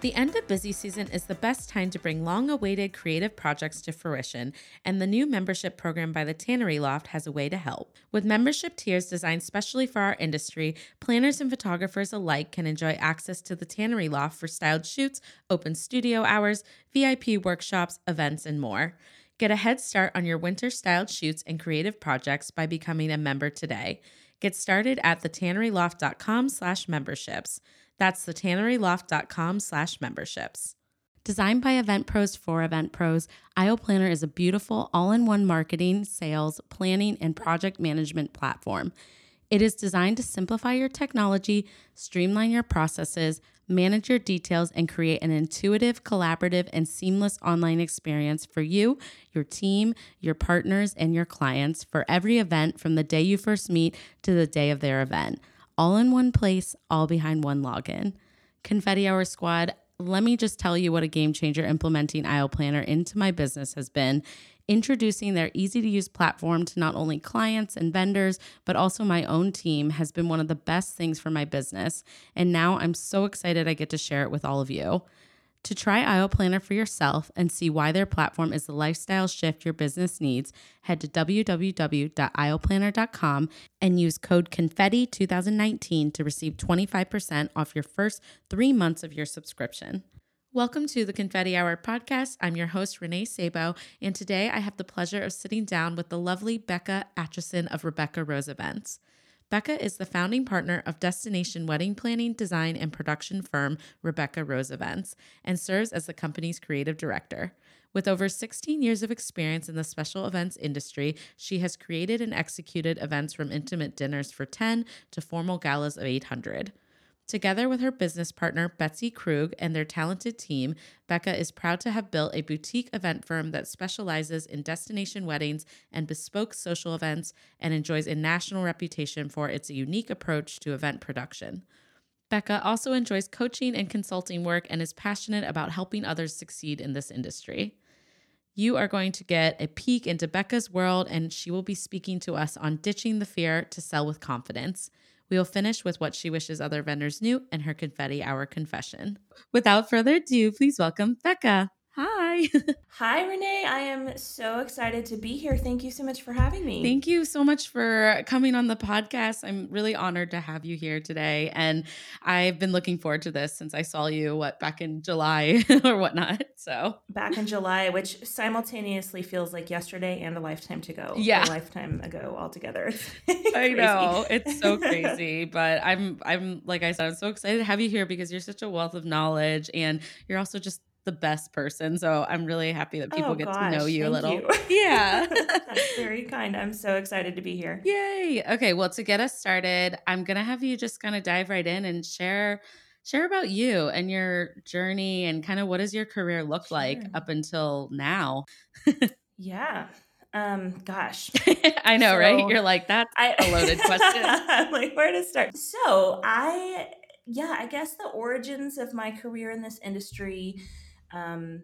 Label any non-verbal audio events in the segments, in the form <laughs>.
The end of busy season is the best time to bring long awaited creative projects to fruition, and the new membership program by the Tannery Loft has a way to help. With membership tiers designed specially for our industry, planners and photographers alike can enjoy access to the Tannery Loft for styled shoots, open studio hours, VIP workshops, events, and more. Get a head start on your winter styled shoots and creative projects by becoming a member today. Get started at thetanneryloft.com slash memberships. That's thetanneryloft.com slash memberships. Designed by Event Pros for Event Pros, Aisle Planner is a beautiful all in one marketing, sales, planning, and project management platform. It is designed to simplify your technology, streamline your processes, manage your details, and create an intuitive, collaborative, and seamless online experience for you, your team, your partners, and your clients for every event from the day you first meet to the day of their event all in one place, all behind one login. Confetti Hour Squad, let me just tell you what a game changer implementing Aisle Planner into my business has been. Introducing their easy to use platform to not only clients and vendors, but also my own team has been one of the best things for my business. And now I'm so excited I get to share it with all of you. To try Aisle Planner for yourself and see why their platform is the lifestyle shift your business needs, head to www.aisleplanner.com and use code CONFETTI2019 to receive 25% off your first three months of your subscription. Welcome to the Confetti Hour podcast. I'm your host, Renee Sabo, and today I have the pleasure of sitting down with the lovely Becca Atchison of Rebecca Rose Events. Becca is the founding partner of destination wedding planning, design, and production firm Rebecca Rose Events and serves as the company's creative director. With over 16 years of experience in the special events industry, she has created and executed events from intimate dinners for 10 to formal galas of 800. Together with her business partner, Betsy Krug, and their talented team, Becca is proud to have built a boutique event firm that specializes in destination weddings and bespoke social events and enjoys a national reputation for its unique approach to event production. Becca also enjoys coaching and consulting work and is passionate about helping others succeed in this industry. You are going to get a peek into Becca's world, and she will be speaking to us on ditching the fear to sell with confidence. We will finish with what she wishes other vendors knew and her confetti hour confession. Without further ado, please welcome Becca. Hi. <laughs> Hi, Renee. I am so excited to be here. Thank you so much for having me. Thank you so much for coming on the podcast. I'm really honored to have you here today. And I've been looking forward to this since I saw you, what, back in July <laughs> or whatnot. So, back in July, which simultaneously feels like yesterday and a lifetime to go. Yeah. A lifetime ago altogether. <laughs> I know. It's so crazy. but I'm, I'm, like I said, I'm so excited to have you here because you're such a wealth of knowledge and you're also just the best person. So I'm really happy that people oh, get gosh, to know you a little. You. <laughs> Yeah. That's <laughs> very kind. I'm so excited to be here. Yay. Okay. Well, to get us started, I'm going to have you just kind of dive right in and share share about you and your journey and kind of what does your career look sure. like up until now? yeah. Um, gosh. <laughs> I know, so, right? You're like, that's I, a loaded question. I'm like, where to start? So I yeah, I guess the origins of my career in this industry um,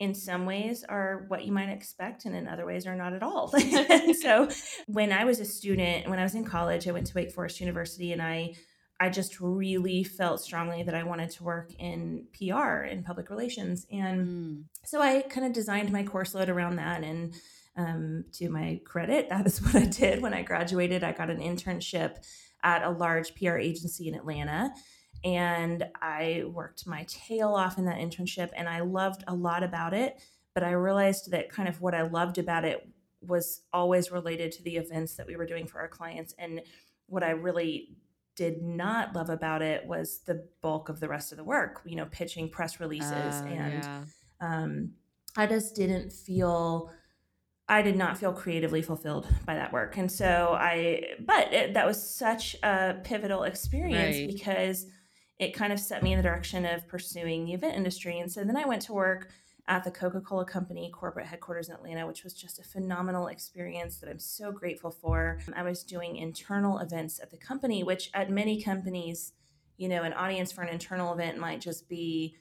in some ways are what you might expect and in other ways are not at all. <laughs> <laughs> So when i was a student when i was in college i went to wake forest university and i i just really felt strongly that i wanted to work in pr in public relations. And mm. so i kind of designed my course load around that. And um, to my credit that is <laughs> what i did. When i graduated i got an internship at a large pr agency in atlanta and I worked my tail off in that internship and I loved a lot about it. But I realized that kind of what I loved about it was always related to the events that we were doing for our clients. And what I really did not love about it was the bulk of the rest of the work, you know, pitching press releases. Uh, and yeah. um, I just didn't feel. I did not feel creatively fulfilled by that work. And so I, but it, that was such a pivotal experience right. because it kind of set me in the direction of pursuing the event industry. And so then I went to work at the Coca Cola Company corporate headquarters in Atlanta, which was just a phenomenal experience that I'm so grateful for. I was doing internal events at the company, which at many companies you know, an audience for an internal event might just be,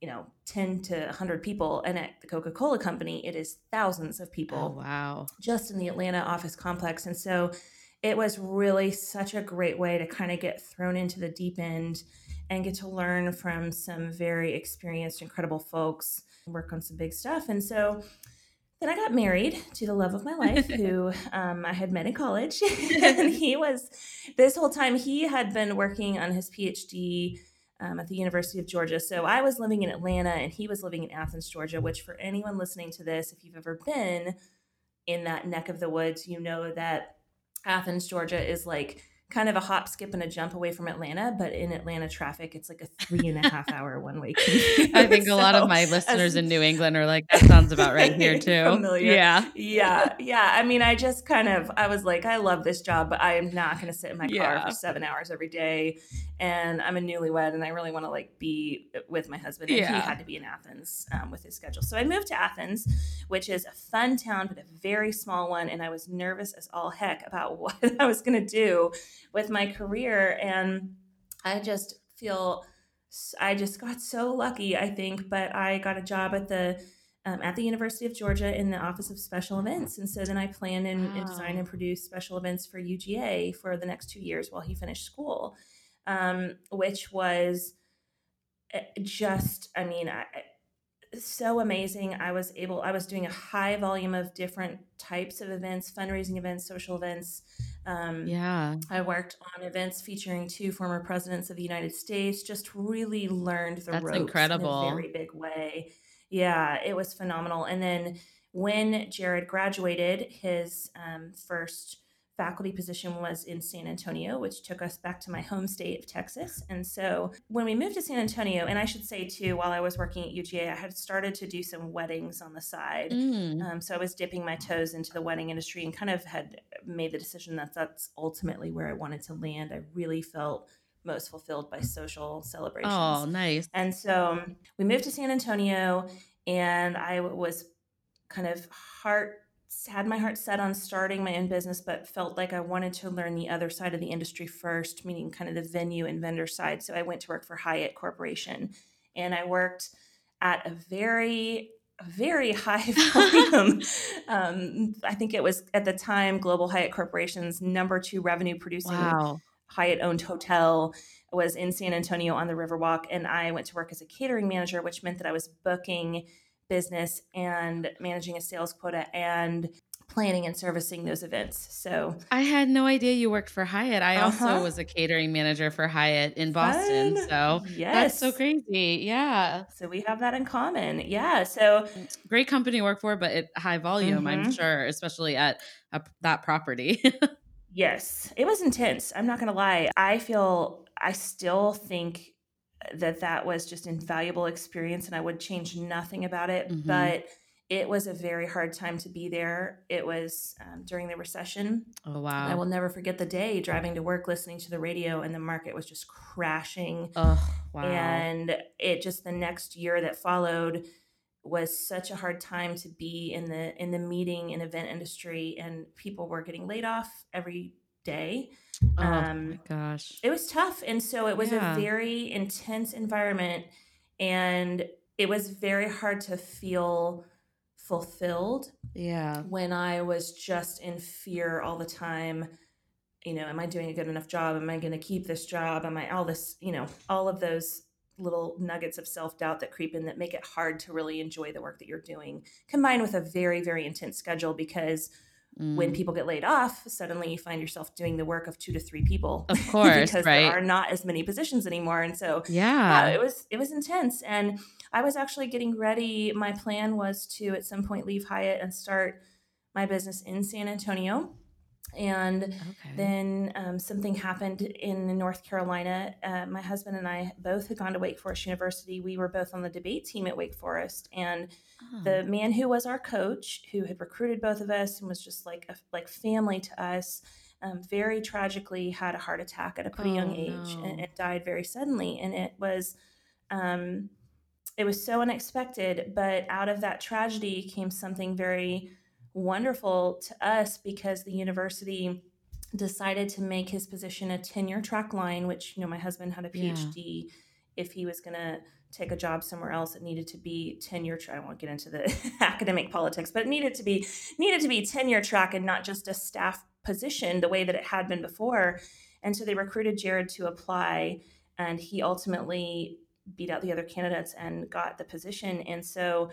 you know, 10 to 100 people. And at the Coca Cola Company, it is thousands of people. Oh, wow. Just in the Atlanta office complex. And so it was really such a great way to kind of get thrown into the deep end and get to learn from some very experienced, incredible folks, work on some big stuff. And so then I got married to the love of my life, who <laughs> um, I had met in college. <laughs> <laughs> and he was, this whole time, he had been working on his PhD um, at the University of Georgia. So I was living in Atlanta and he was living in Athens, Georgia, which for anyone listening to this, if you've ever been in that neck of the woods, you know that Athens, Georgia is like kind of a hop, skip, and a jump away from Atlanta. But in Atlanta traffic, it's like a three and a half hour <laughs> one way commute. I think a lot of my <laughs> listeners in New <laughs> England are like, that sounds about right here too. Familiar. Yeah. Yeah. Yeah. I mean, I just kind of, I was like, I love this job, but I am not going to sit in my car Yeah. for seven hours every day. And I'm a newlywed and I really want to like be with my husband. And he had to be in Athens um, with his schedule. So I moved to Athens, which is a fun town, but a very small one. And I was nervous as all heck about <laughs> what I was going to do with my career. And I just feel, I just got so lucky, I think. But I got a job at the um, at the University of Georgia in the Office of Special Events. And so then I planned and, and designed and produced special events for UGA for the next two years while he finished school, um, which was uh, just, I mean, I, I- so amazing. I was able, I was doing a high volume of different types of events, fundraising events, social events. Um, Yeah. I worked on events featuring two former presidents of the United States. Just really learned the That's ropes incredible. in a very big way. Yeah, it was phenomenal. And then when Jared graduated, his um, first faculty position was in San Antonio, which took us back to my home state of Texas. And so when we moved to San Antonio, and I should say too, while I was working at UGA, I had started to do some weddings on the side. Mm. Um, so I was dipping my toes into the wedding industry and kind of had made the decision that that's ultimately where I wanted to land. I really felt most fulfilled by social celebrations. Oh, nice. And so um, we moved to San Antonio, and I was kind of heart had my heart set on starting my own business, but felt like I wanted to learn the other side of the industry first, meaning kind of the venue and vendor side. So I went to work for Hyatt Corporation, and I worked at a very very <laughs> high volume. <laughs> um, I think it was at the time Global Hyatt Corporation's number two revenue producing Wow. Hyatt owned hotel was in San Antonio on the Riverwalk. And I went to work as a catering manager, which meant that I was booking business and managing a sales quota and planning and servicing those events. So I had no idea you worked for Hyatt. I Uh-huh. also was a catering manager for Hyatt in Boston. Fun. So yes. that's so crazy. Yeah. So we have that in common. Yeah. So Great company to work for, but at high volume, I'm Mhm. sure, especially at a, that property. <laughs> Yes, it was intense. I'm not going to lie. I feel, I still think that that was just invaluable experience and I would change nothing about it. Mhm. But it was a very hard time to be there. It was um, during the recession. oh, wow. I will never forget the day driving to work, listening to the radio, and the market was just crashing. Oh, wow. And it just the next year that followed was such a hard time to be in the in the meeting and event industry and people were getting laid off every day oh, my um, gosh. it was tough and so it was Yeah. a very intense environment and it was very hard to feel fulfilled Yeah. when i was just in fear all the time you know am i doing a good enough job am i going to keep this job am i all this you know all of those little nuggets of self-doubt that creep in that make it hard to really enjoy the work that you're doing combined with a very very intense schedule because when Mm. people get laid off, suddenly you find yourself doing the work of two to three people. Of <laughs> course, because right. there are not as many positions anymore. And so Yeah. yeah, it was it was intense. And I was actually getting ready. My plan was to at some point leave Hyatt and start my business in San Antonio. And okay. then um, something happened in North Carolina. Uh, my husband and I both had gone to Wake Forest University. We were both on the debate team at Wake Forest, and Oh. the man who was our coach, who had recruited both of us and was just like a, like family to us, um, very tragically had a heart attack at a pretty young Oh, age and no. it died very suddenly. And it was, um, it was so unexpected. But out of that tragedy came something very wonderful to us because the university decided to make his position a tenure track line, which, you know, my husband had a PhD. Yeah. If he was going to take a job somewhere else, it needed to be tenure track. I won't get into the <laughs> academic politics, but it needed to be needed to be tenure track and not just a staff position the way that it had been before. And so they recruited Jared to apply, and he ultimately beat out the other candidates and got the position. And so,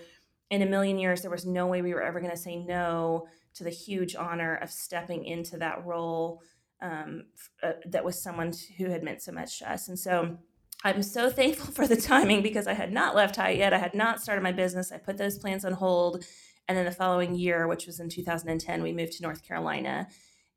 in a million years, there was no way we were ever going to say no to the huge honor of stepping into that role um, uh, that was someone who had meant so much to us. And so, I'm so <laughs> thankful for the timing because I had not left Hyatt yet. I had not started my business. I put those plans on hold. And then the following year, which was in 2010, we moved to North Carolina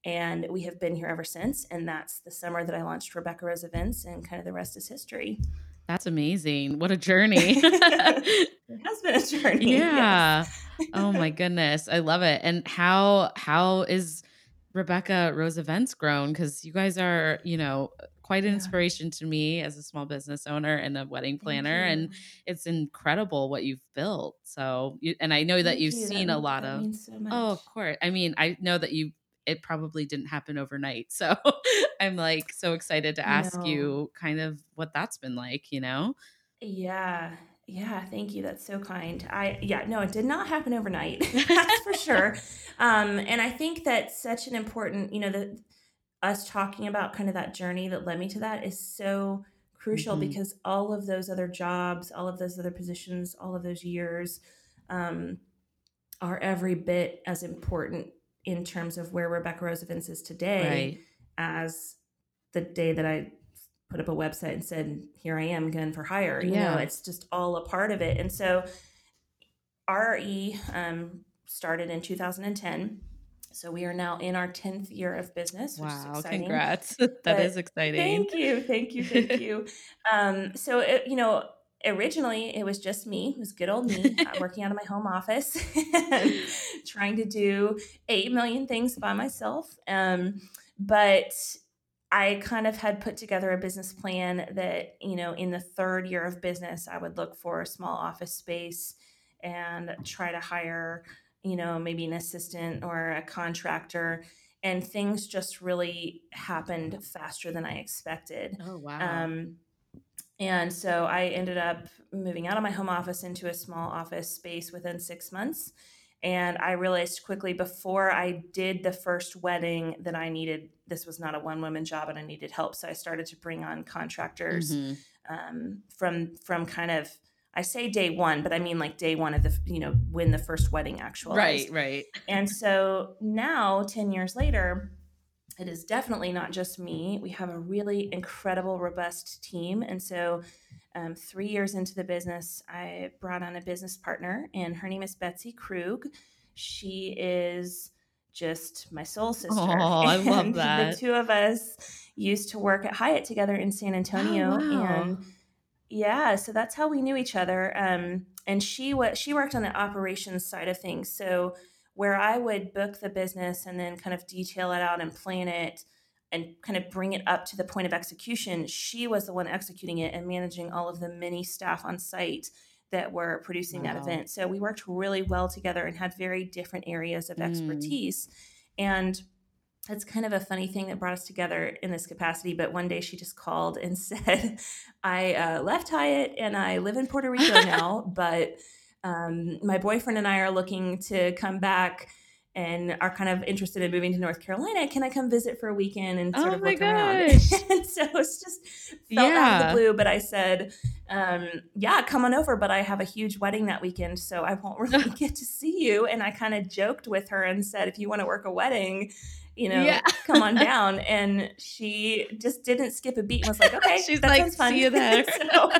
and we have been here ever since. And that's the summer that I launched Rebecca Rose Events, and kind of the rest is history. That's amazing. What a journey. <laughs> <laughs> it has been a journey. Yeah. Yes. oh my <laughs> goodness. I love it. And how how is Rebecca Rose Events grown? Because you guys are, you know, uh, quite an yeah. inspiration to me as a small business owner and a wedding planner. And it's incredible what you've built. So, you, and I know that Thank you've you. seen that, a lot of, so oh, of course. I mean, I know that you it probably didn't happen overnight. <laughs> So I'm like so excited to ask you kind of what that's been like, you know? Yeah. Yeah, thank you. That's so kind. I yeah, no, it did not happen overnight. <laughs> <laughs> that's for sure. Um and I think that such an important, you know, the us talking about kind of that journey that led me to that is so crucial mm-hmm. because all of those other jobs, all of those other positions, all of those years um are every bit as important in terms of where Rebecca Rose Events is today right. as the day that I put up a website and said, here I am again for hire. You yeah. know, it's just all a part of it. And so RE um, started in 2010. So we are now in our 10th year of business. Wow, congrats. <laughs> that but is exciting. Thank you. Thank you. Thank <laughs> you. um, so, it, you know, originally it was just me it was good old me <laughs> uh, working out of my home office <laughs> <laughs> trying to do 8 million things by myself um, but i kind of had put together a business plan that you know in the third year of business i would look for a small office space and try to hire you know maybe an assistant or a contractor and things just really happened faster than i expected. Oh wow. Um, and so I ended up moving out of my home office into a small office space within six months. And I realized quickly before I did the first wedding that I needed, this was not a one woman job and I needed help. So I started to bring on contractors mm-hmm. um, from, from kind of, I say day one, but I mean like day one of the, you know, when the first wedding actualized. Right, right. And so now, 10 years later, it is definitely not just me. We have a really incredible, robust team. And so, um, three years into the business, I brought on a business partner, and her name is Betsy Krug. She is just my soul sister. Oh, I <laughs> love that. The two of us used to work at Hyatt together in San Antonio, oh, wow. and yeah, so that's how we knew each other. Um, and she was she worked on the operations side of things, so where I would book the business and then kind of detail it out and plan it and kind of bring it up to the point of execution, she was the one executing it and managing all of the many staff on site that were producing wow. that event. So we worked really well together and had very different areas of mm. expertise. And it's kind of a funny thing that brought us together in this capacity. But one day she just called and <laughs> said, I uh, left Hyatt and I live in Puerto Rico <laughs> now, but um, my boyfriend and I are looking to come back and are kind of interested in moving to North Carolina. Can I come visit for a weekend and sort oh of look <laughs> gosh. around? and so it's just felt yeah. out of the blue. But I said, um, "Yeah, come on over." But I have a huge wedding that weekend, so I won't <laughs> really <laughs> get to see you. And I kind of joked with her and said, "If you want to work a wedding." You know, yeah. come on down. And she just didn't skip a beat and was like, okay, she's like, see you there. so,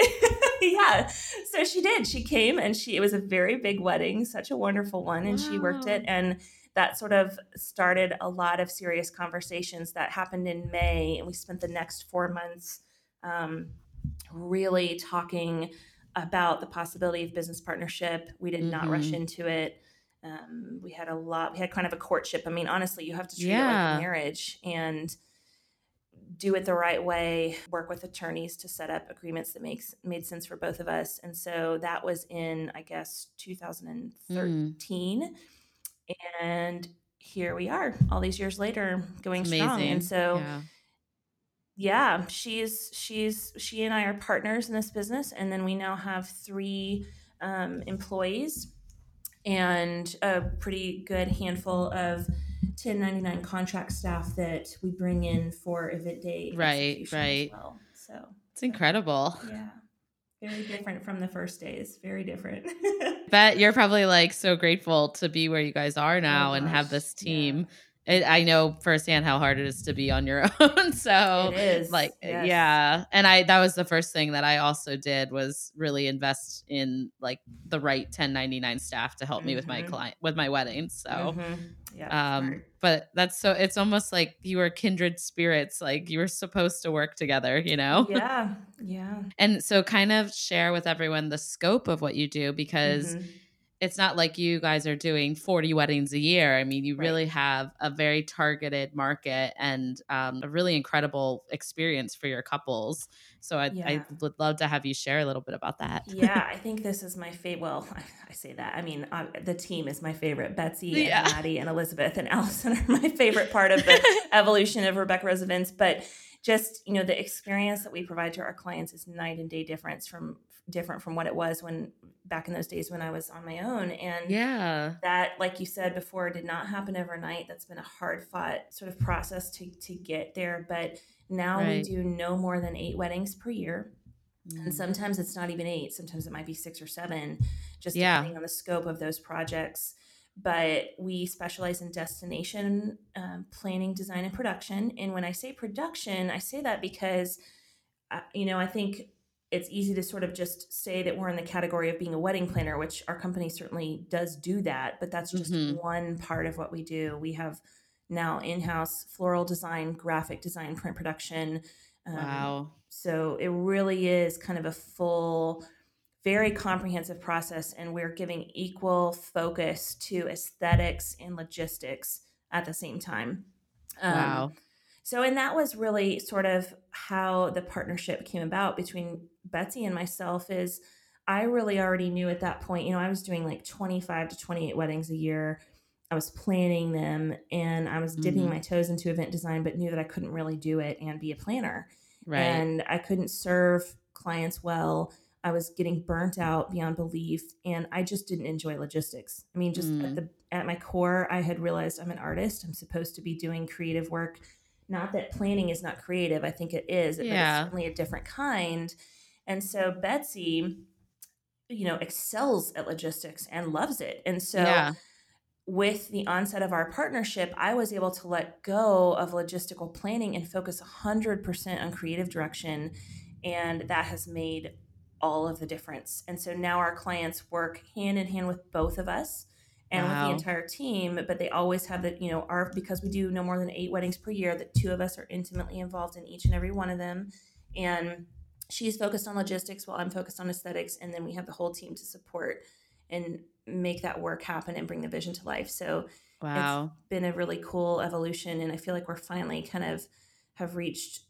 <laughs> yeah. So she did. She came and she it was a very big wedding, such a wonderful one, and wow. she worked it and that sort of started a lot of serious conversations that happened in May, and we spent the next four months um, really talking about the possibility of business partnership. We did mm-hmm. not rush mm-hmm. into it. Um, we had a lot. We had kind of a courtship. I mean, honestly, you have to treat yeah. it like a marriage, and do it the right way, work with attorneys to set up agreements that makes made sense for both of us. And so that was in I guess 2013. Mm. And here we are all these years later going Amazing. strong. And so yeah. yeah, she's she's she and I are partners in this business, and then we now have three um, employees and a pretty good handful of 1099 contract staff that we bring in for event day Right, right. as well. So It's incredible. yeah, very different from the first days. Very different. <laughs> Bet you're probably like so grateful to be where you guys are now and have Oh this yeah. team. It, I know firsthand how hard it is to be on your <laughs> own. so it is like yes. yeah and i that was the first thing that i also did was really invest in like the right 1099 staff to help me with my Mhm. client with my wedding so Mhm. Yeah, um smart. but that's so it's almost like you were kindred spirits like you were supposed to work together you know <laughs> yeah, yeah. and so kind of share with everyone the scope of what you do because Mhm. It's not like you guys are doing 40 weddings a year. I mean, you Right. really have a very targeted market and um, a really incredible experience for your couples. So I, I would love to have you share a little bit about that. yeah, I <laughs> think this is my favorite. Well, <laughs> I say that. I mean, uh, the team is my favorite. Betsy Yeah. and <laughs> Maddie and Elizabeth and Allison are my favorite part of the evolution of Rebecca Rose events. But just you know, the experience that we provide to our clients is night and day difference from different from what it was when back in those days when I was on my own. And yeah. that, like you said before, did not happen overnight. That's been a hard fought sort of process to to get there. But now Right. we do no more than eight weddings per year Mm. and sometimes it's not even eight sometimes it might be six or seven just Yeah. depending on the scope of those projects but we specialize in destination um, planning design and production and when i say production i say that because uh, you know i think it's easy to sort of just say that we're in the category of being a wedding planner which our company certainly does do that but that's just Mhm. one part of what we do we have now in-house floral design graphic design print production um, Wow. so it really is kind of a full, very comprehensive process, and we're giving equal focus to aesthetics and logistics at the same time. Um, Wow. So, and that was really sort of how the partnership came about between Betsy and myself. Is I really already knew at that point, you know, I was doing like 25 to 28 weddings a year. I was planning them and I was dipping Mhm. my toes into event design, but knew that I couldn't really do it and be a planner Right. and I couldn't serve clients well. I was getting burnt out beyond belief, and I just didn't enjoy logistics. I mean, just Mm. at the at my core, I had realized I'm an artist. I'm supposed to be doing creative work. Not that planning is not creative. I think it is, but Yeah. it's certainly a different kind. And so Betsy, you know, excels at logistics and loves it. And so yeah. with the onset of our partnership, I was able to let go of logistical planning and focus 100% on creative direction. And that has made all of the difference. And so now our clients work hand in hand with both of us and with the entire team, but they always have that, you know, our because we do no more than eight weddings per year, that two of us are intimately involved in each and every one of them. And she's focused on logistics while I'm focused on aesthetics. And then we have the whole team to support and make that work happen and bring the vision to life. So Wow. been a really cool evolution and I feel like we're finally kind of have reached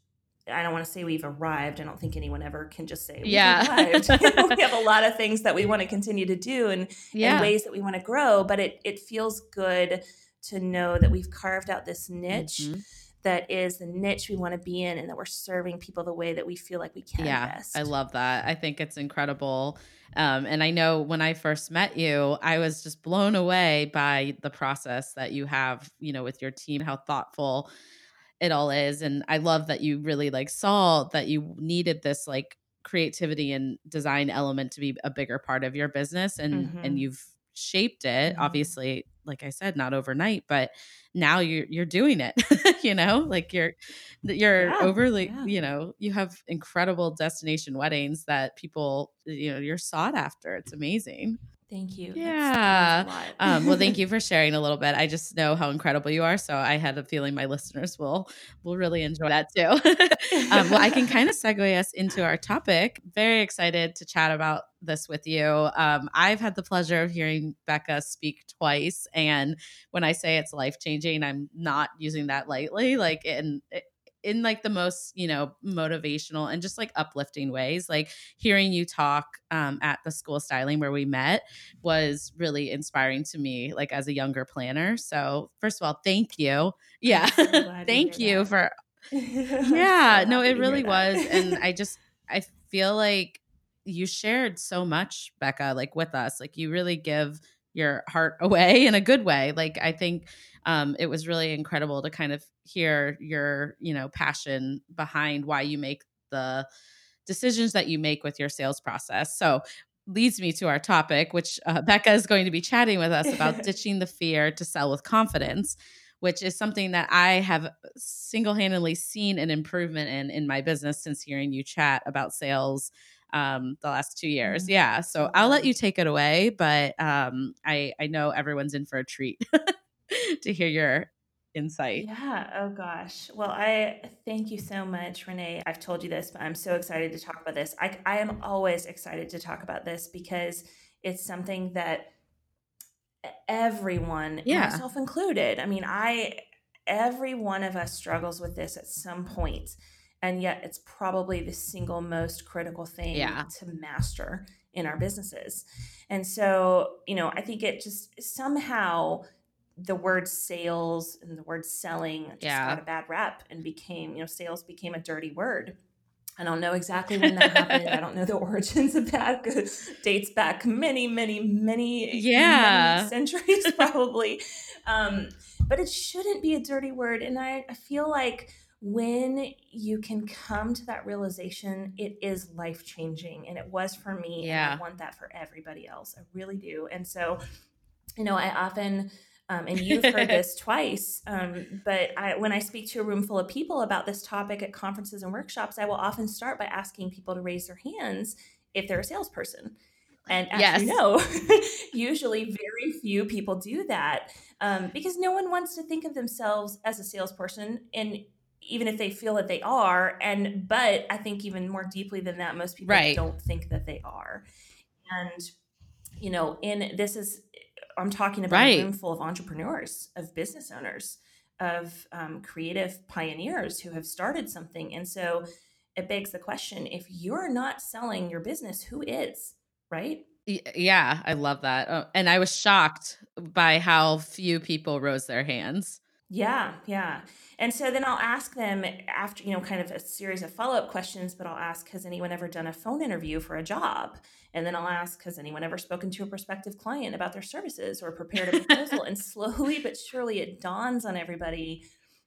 I don't want to say we've arrived. I don't think anyone ever can just say we've Yeah. arrived. <laughs> we have a lot of things that we <laughs> want to continue to do and, yeah. and ways that we want to grow, but it it feels good to know that we've carved out this niche Mhm. that is the niche we want to be in and that we're serving people the way that we feel like we can yeah best. i love that i think it's incredible um, and i know when i first met you i was just blown away by the process that you have you know with your team how thoughtful it all is and i love that you really like saw that you needed this like creativity and design element to be a bigger part of your business and Mhm. and you've shaped it Mhm. obviously like i said not overnight but now you're you're doing it <laughs> you know like you're you're Yeah, overly yeah. you know you have incredible destination weddings that people you know you're sought after it's amazing Thank you. Yeah. means a lot. um, well thank you <laughs> for sharing a little bit i just know how incredible you are so i had a feeling my listeners will will really enjoy that too <laughs> um, well i can kind of segue us into our topic very excited to chat about this with you um, i've had the pleasure of hearing becca speak twice and when i say it's life changing i'm not using that lightly like and it, in like the most you know motivational and just like uplifting ways like hearing you talk um, at the school styling where we met was really inspiring to me like as a younger planner. So first of all thank you. Yeah. So <laughs> thank you that. for <laughs> yeah so no it really was and <laughs> i just i feel like you shared so much becca like with us. Like you really give your heart <laughs> away in a good way like i think um, it was really incredible to kind of hear your you know passion behind why you make the decisions that you make with your sales process. So leads me to our topic which uh, <laughs> becca is going to be chatting with us about <laughs> ditching the fear to sell with confidence which is something that i have single-handedly seen an improvement in in my business since hearing you chat about sales um, the last two years. Mm-hmm. Yeah. So I'll let you take it away, but um, I, I know everyone's in for a treat <laughs> to hear your insight. Yeah. Oh gosh. Well, I thank you so much, Renee. I've told you this, but I'm so excited to talk about this. I, I am always excited to talk about this because it's something that everyone, yeah. myself included, I mean, I, every one of us struggles with this at some point and yet it's probably the single most critical thing yeah. to master in our businesses. And so, you know, I think it just somehow the word sales and the word selling just yeah. got a bad rep and became, you know, sales became a dirty word. I don't know exactly when that happened. I don't know the <laughs> origins of that. Because dates back many, many, many, yeah, many centuries <laughs> probably. Um, but it shouldn't be a dirty word. And I, I feel like when you can come to that realization, it is life changing. And it was for me. Yeah. And I want that for everybody else. I really do. And so, you know, I often, um, and you've heard <laughs> this twice, um, but I, when I speak to a room full of people about this topic at conferences and workshops, I will often start by asking people to raise their hands if they're a salesperson. And as yes. you know, <laughs> usually very few people do that um, because no one wants to think of themselves as a salesperson. And even if they feel that they are and but i think even more deeply than that most people right. don't think that they are. And you know in this is i'm talking about right. a room full of entrepreneurs of business owners of um, creative pioneers who have started something. And so it begs the question if you're not selling your business who is right? Yeah i love that. Oh, and i was shocked by how few people rose their hands yeah yeah and so then I'll ask them after, you know, kind of a series of follow up questions, but I'll ask, has anyone ever done a phone interview for a job? And then I'll ask, has anyone ever spoken to a prospective client about their services or prepared a proposal? and slowly but surely it dawns on everybody,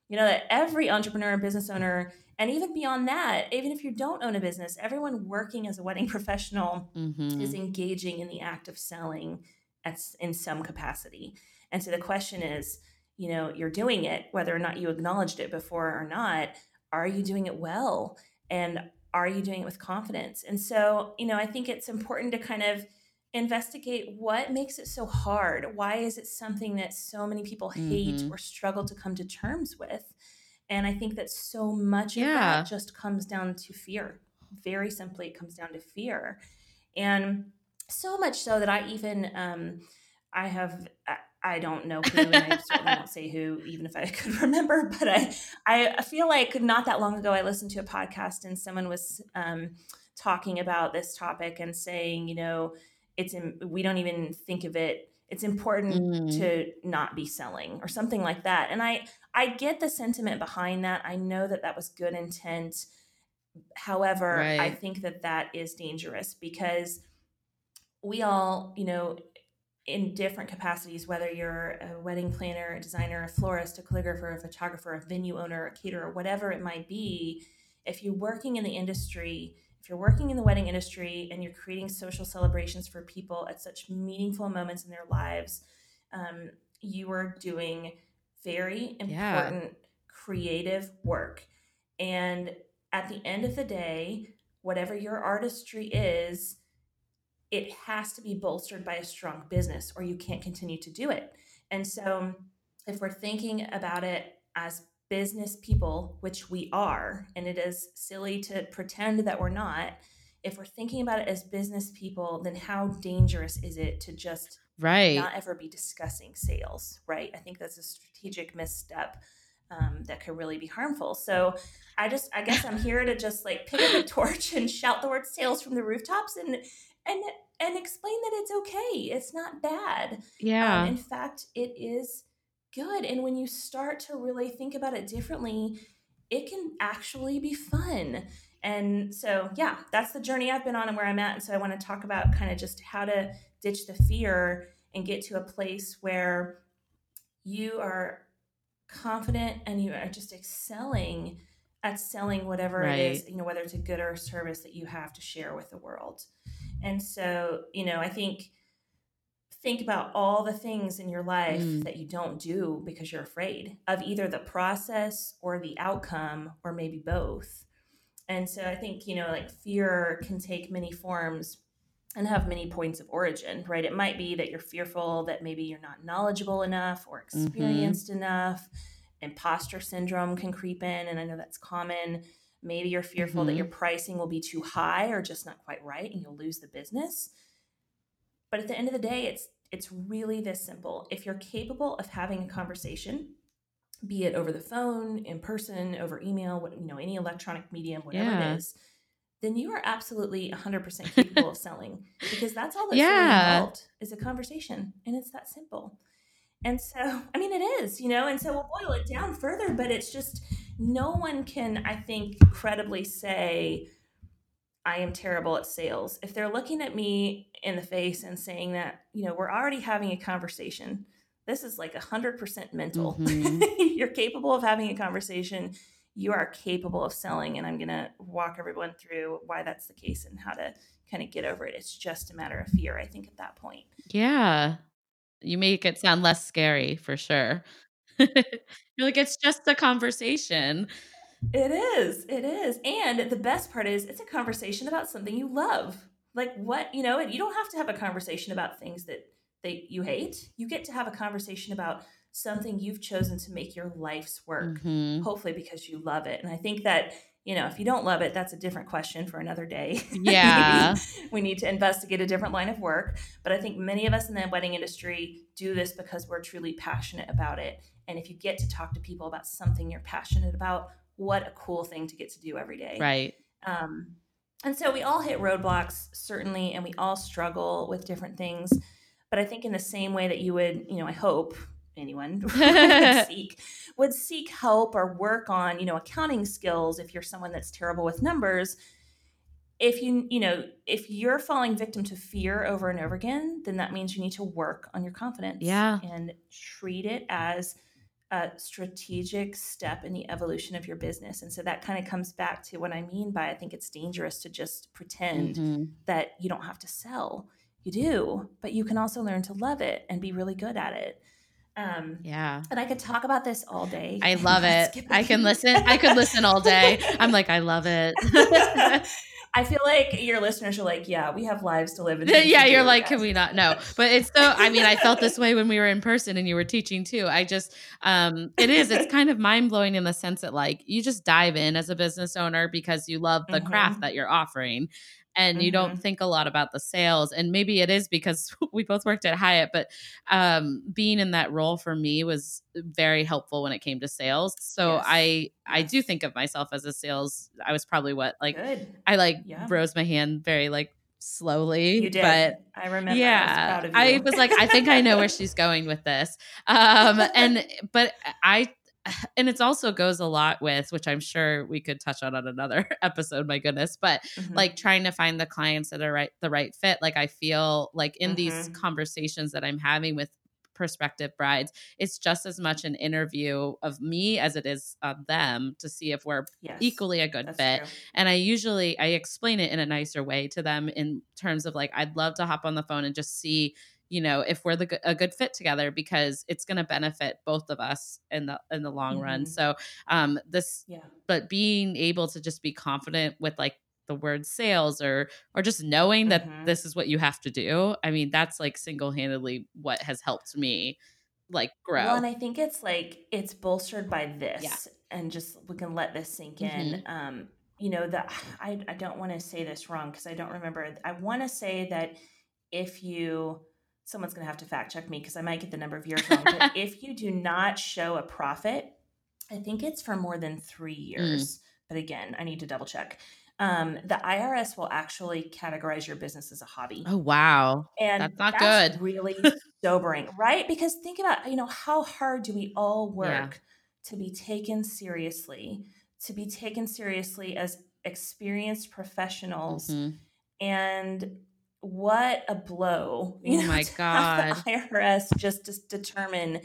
you know, that every entrepreneur and business owner, and even beyond that, even if you don't own a business, everyone working as a wedding <laughs> professional mm-hmm. is engaging in the act of selling at, in some capacity. And so the question is, you know you're doing it whether or not you acknowledged it before or not are you doing it well? And are you doing it with confidence? And so you know i think it's important to kind of investigate what makes it so hard. Why is it something that so many people hate mm-hmm. or struggle to come to terms with? And i think that so much yeah. of that just comes down to fear. Very simply it comes down to fear. And so much so that i even um, i have I don't know who, and I certainly won't say <laughs> who, even if I <laughs> could remember. But I, I feel like not that long ago, I listened to a podcast, and someone was um, talking about this topic and saying, you know, it's in, we don't even think of it. It's important mm. to not be selling or something like that. And I, I get the sentiment behind that. I know that that was good intent. However, right. I think that that is dangerous because we all, you know, in different capacities, whether you're a wedding planner, a designer, a florist, a calligrapher, a photographer, a venue owner, a caterer, whatever it might be, if you're working in the industry, if you're working in the wedding industry and you're creating social celebrations for people at such meaningful moments in their lives, um, you are doing very important yeah. creative work. And at the end of the day, whatever your artistry is, it has to be bolstered by a strong business or you can't continue to do it. And so, if we're thinking about it as business people, which we are, and it is silly to pretend that we're not, if we're thinking about it as business people, then how dangerous is it to just right not ever be discussing sales, right? I think that's a strategic misstep. um, that could really be harmful. So I just, I guess I'm here to just like pick up the <laughs> torch and shout the word sales from the rooftops and, and, and explain that it's okay. It's not bad. Yeah. Um, in fact, it is good. And when you start to really think about it differently, it can actually be fun. And so, yeah, that's the journey I've been on and where I'm at. And so I want to talk about kind of just how to ditch the fear and get to a place where you are confident and you are just excelling at selling whatever right. it is, you know, whether it's a good or a service that you have to share with the world. And so, you know, I think think about all the things in your life mm. that you don't do because you're afraid of either the process or the outcome or maybe both. And so I think, you know, like fear can take many forms and have many points of origin, right? It might be that you're fearful that maybe you're not knowledgeable enough or mm-hmm. experienced mm-hmm. enough. Imposter syndrome can creep in, and I know that's common. Maybe you're fearful mm-hmm. that your pricing will be too high or just not quite right and you'll lose the business. But at the end of the day, it's it's really this simple. If you're capable of having a conversation, be it over the phone, in person, over email, what, you know, any electronic medium, whatever yeah. it is, then you are absolutely 100% capable of selling because that's all <laughs> that's yeah. really involved is a conversation and it's that simple. And so, I mean, it is, you know, and so we'll boil it down further, but it's just no one can, I think, credibly say, I am terrible at sales. If they're looking at me in the face and saying that, you know, we're already having a conversation, this is like 100% mental. Mm-hmm. <laughs> You're capable of having a conversation you are capable of selling. And I'm going to walk everyone through why that's the case and how to kind of get over it. It's just a matter of fear, I think, at that point. Yeah. You make it sound less scary for sure. <laughs> You're like, it's just a conversation. It is. It is. And the best part is, it's a conversation about something you love. Like what, you know, you don't have to have a conversation about things that that you hate. You get to have a conversation about something you've chosen to make your life's work, mm-hmm. hopefully because you love it. And I think that, you know, if you don't love it, that's a different question for another day. <laughs> Yeah. we need to investigate a different line of work. But I think many of us in the wedding industry do this because we're truly passionate about it. And if you get to talk to people about something you're passionate about, what a cool thing to get to do every day. Right. Um, and so we all hit roadblocks, certainly, and we all struggle with different things. But I think in the same way that you would, you know, I hope anyone <laughs> would <laughs> seek would seek help or work on you know accounting skills if you're someone that's terrible with numbers if you you know if you're falling victim to fear over and over again then that means you need to work on your confidence yeah and treat it as a strategic step in the evolution of your business and so that kind of comes back to what i mean by i think it's dangerous to just pretend mm-hmm. that you don't have to sell you do but you can also learn to love it and be really good at it um, yeah. And I could talk about this all day. I love <laughs> it. I can listen. I could listen all day. I'm like, I love it. <laughs> <laughs> I feel like your listeners are like, yeah, we have lives to live. And <laughs> yeah, you're like, can we not? No, but it's so. I mean, I felt this <laughs> way when we were in person and you were teaching too. I just, um, it is. It's kind of mind blowing in the sense that like you just dive in as a business owner because you love the mm-hmm. craft that you're offering, and mm-hmm. you don't mm-hmm. think a lot about the sales and maybe it is because <laughs> we both worked at hyatt but um, being in that role for me was very helpful when it came to sales so yes. i i do think of myself as a sales i was probably what like Good. i like yeah. rose my hand very like slowly. You did. But I remember. Yeah. I was, I was, like, I think I know where she's going with this. <laughs> Um, and but I <laughs> and it's also goes a lot with which i'm sure we could touch on on another <laughs> episode my goodness but mm-hmm. like trying to find the clients that are right the right fit like i feel like in mm-hmm. these conversations that i'm having with prospective brides it's just as much an interview of me as it is of them to see if we're yes, equally a good fit true. and i usually i explain it in a nicer way to them in terms of like i'd love to hop on the phone and just see you know if we're the a good fit together because it's going to benefit both of us in the in the long mm-hmm. run so um this yeah but being able to just be confident with like the word sales or or just knowing that mm-hmm. this is what you have to do i mean that's like single-handedly what has helped me like grow well and i think it's like it's bolstered by this yeah. and just we can let this sink in mm-hmm. um you know that i, I don't want to say this wrong because i don't remember i want to say that if you someone's going to have to fact check me because I might get the number of years wrong. but <laughs> if you do not show a profit I think it's for more than three mm. years. Mm. But again, I need to double check. Um, the IRS will actually categorize your business as a hobby. Oh wow, and that's not that's good. Really <laughs> sobering, right? Because think about you know how hard do we all work yeah. to be taken seriously, to be taken seriously as experienced professionals, mm-hmm. and what a blow! <laughs> Oh know, my god, the IRS just to determine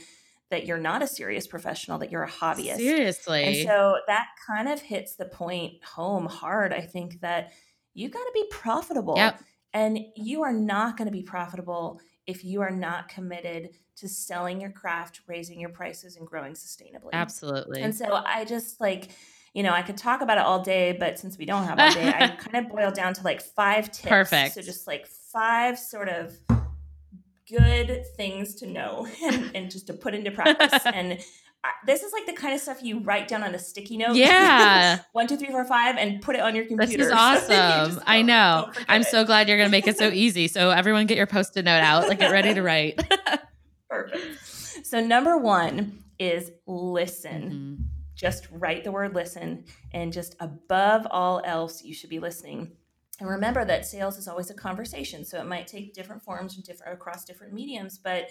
that you're not a serious professional, that you're a hobbyist. Seriously. And so that kind of hits the point home hard. I think that you got to be profitable. Yep. And you are not going to be profitable if you are not committed to selling your craft, raising your prices, and growing sustainably. Absolutely. And so I just like, you know, I could talk about it all day, but since we don't have all day, I <laughs> kind of boil down to like five tips. Perfect. So just like five sort of good things to know <laughs> and, and just to put into practice. <laughs> and I, this is like the kind of stuff you write down on a sticky note. Yeah. One, two, three, four, five, and put it on your computer. This is awesome. So I know. I'm so glad you're going to make it so easy. So everyone get your post-it note out. Like get ready to write. Perfect. So number one is listen. Mm-hmm. Just write the word listen. And just above all else, you should be listening. And remember that sales is always a conversation. So it might take different forms different across different mediums, but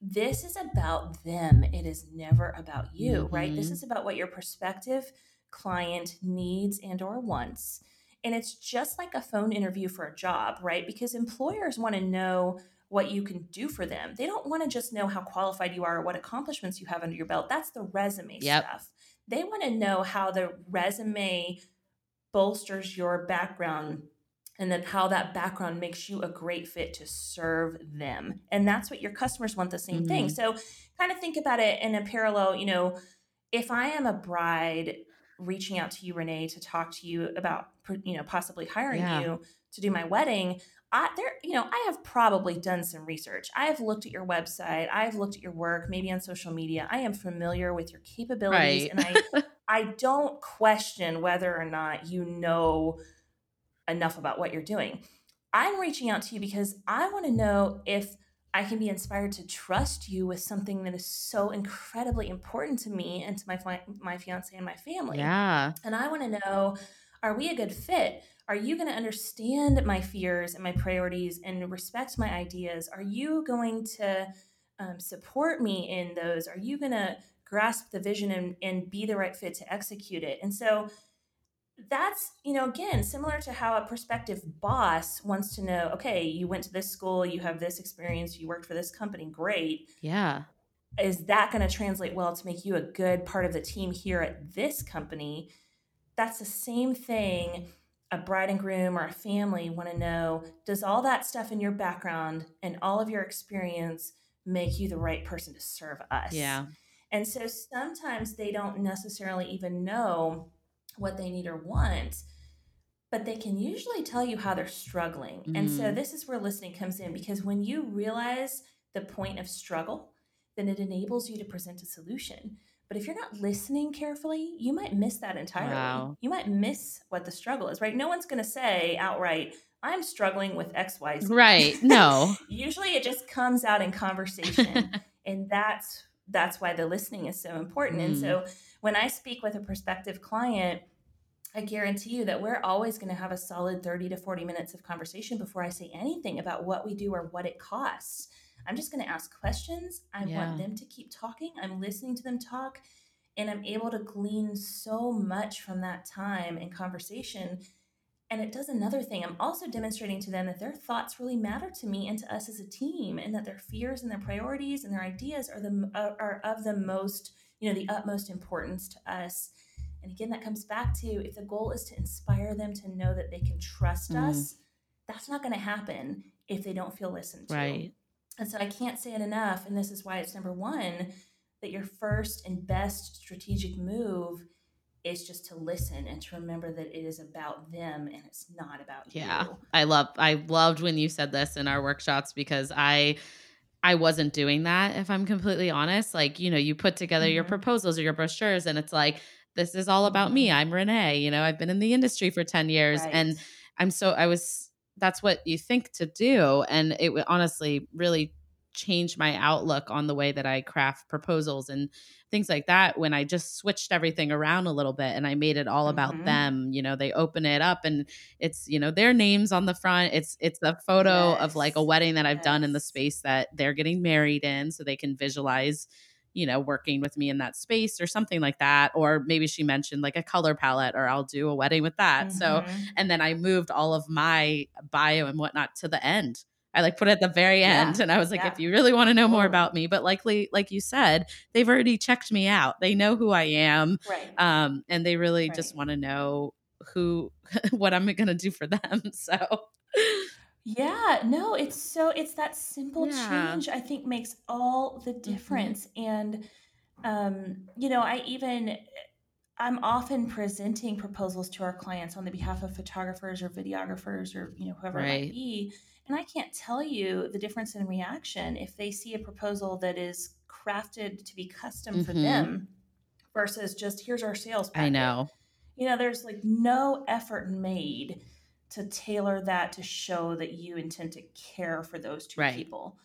this is about them. It is never about you, mm-hmm. right? This mm-hmm. is about what your prospective client needs and or wants. And it's just like a phone interview for a job, right? Because employers want to know what you can do for them. They don't want to just know how qualified you are or what accomplishments you have under your belt. That's the resume yep. stuff. They want to know how the resume bolsters your background and then how that background makes you a great fit to serve them. And that's what your customers want the same mm-hmm. thing. So kind of think about it in a parallel, you know, if I am a bride reaching out to you Renee to talk to you about you know possibly hiring yeah. you to do my wedding, I there you know, I have probably done some research. I have looked at your website, I have looked at your work, maybe on social media. I am familiar with your capabilities right. and I <laughs> I don't question whether or not you know enough about what you're doing. I'm reaching out to you because I want to know if I can be inspired to trust you with something that is so incredibly important to me and to my my fiance and my family. Yeah. And I want to know are we a good fit? Are you going to understand my fears and my priorities and respect my ideas? Are you going to um, support me in those? Are you going to grasp the vision and, and be the right fit to execute it. And so that's, you know, again, similar to how a prospective boss wants to know, okay, you went to this school, you have this experience, you worked for this company, great. Yeah. Is that going to translate well to make you a good part of the team here at this company? That's the same thing a bride and groom or a family want to know does all that stuff in your background and all of your experience make you the right person to serve us? Yeah. And so sometimes they don't necessarily even know what they need or want, but they can usually tell you how they're struggling. Mm. And so mm. this is where listening comes in because when you realize the point of struggle, then it enables you to present a solution. But if you're not listening carefully, you might miss that entirely. Wow. You might miss what the struggle is, right? No one's going to say outright, I'm struggling with XYZ. Right. <laughs> No. Usually it just comes out in conversation. <laughs> and that's that's why the listening is so important. Mm. And so mm. when I speak with a prospective client, I guarantee you that we're always going to have a solid 30 to 40 minutes of conversation before I say anything about what we do or what it costs. I'm just going to ask questions. I yeah. want them to keep talking. I'm listening to them talk, and I'm able to glean so much from that time and conversation and it does another thing. I'm also demonstrating to them that their thoughts really matter to me and to us as a team, and that their fears and their priorities and their ideas are the are of the most, you know, the utmost importance to us. And again, that comes back to if the goal is to inspire them to know that they can trust mm. us, that's not going to happen if they don't feel listened to. Right. And so I can't say it enough, and this is why it's number one that your first and best strategic move is just to listen and to remember that it is about them and it's not about yeah, you. I love I loved when you said this in our workshops because I I wasn't doing that if I'm completely honest. Like, you know, you put together mm-hmm. your proposals or your brochures and it's like this is all about me. Mm-hmm. I'm Renee, you know, I've been in the industry for 10 years right. and I'm so I was that's what you think to do and it would honestly really change my outlook on the way that I craft proposals and things like that when I just switched everything around a little bit and I made it all about Mhm. them. You know, they open it up and it's, you know, their names on the front. It's it's a photo of like a wedding that I've done in the space that they're getting married in so they can visualize you know, working with me in that space or something like that. Or maybe she mentioned like a color palette, or I'll do a wedding with that. So, Mhm. and then I moved all of my bio and whatnot to the end. I like put it at the very Yeah, end. And I was like, yeah. if you really want to know more about me, but likely, like you said, they've already checked me out. They know who I am. right. Um, and they really just want to know who, <laughs> what I'm going to do for them. <laughs> So, Yeah, no, it's so it's that simple Yeah. change I think makes all the Mhm. difference. And um, you know, I even I'm often presenting proposals to our clients on the behalf of photographers or videographers or you know whoever it Right. might be, and I can't tell you the difference in reaction if they see a proposal that is crafted to be custom for Mhm. them versus just here's our sales packet. I know. You know, there's like no effort made to tailor that to show that you intend to care for those two Right. people.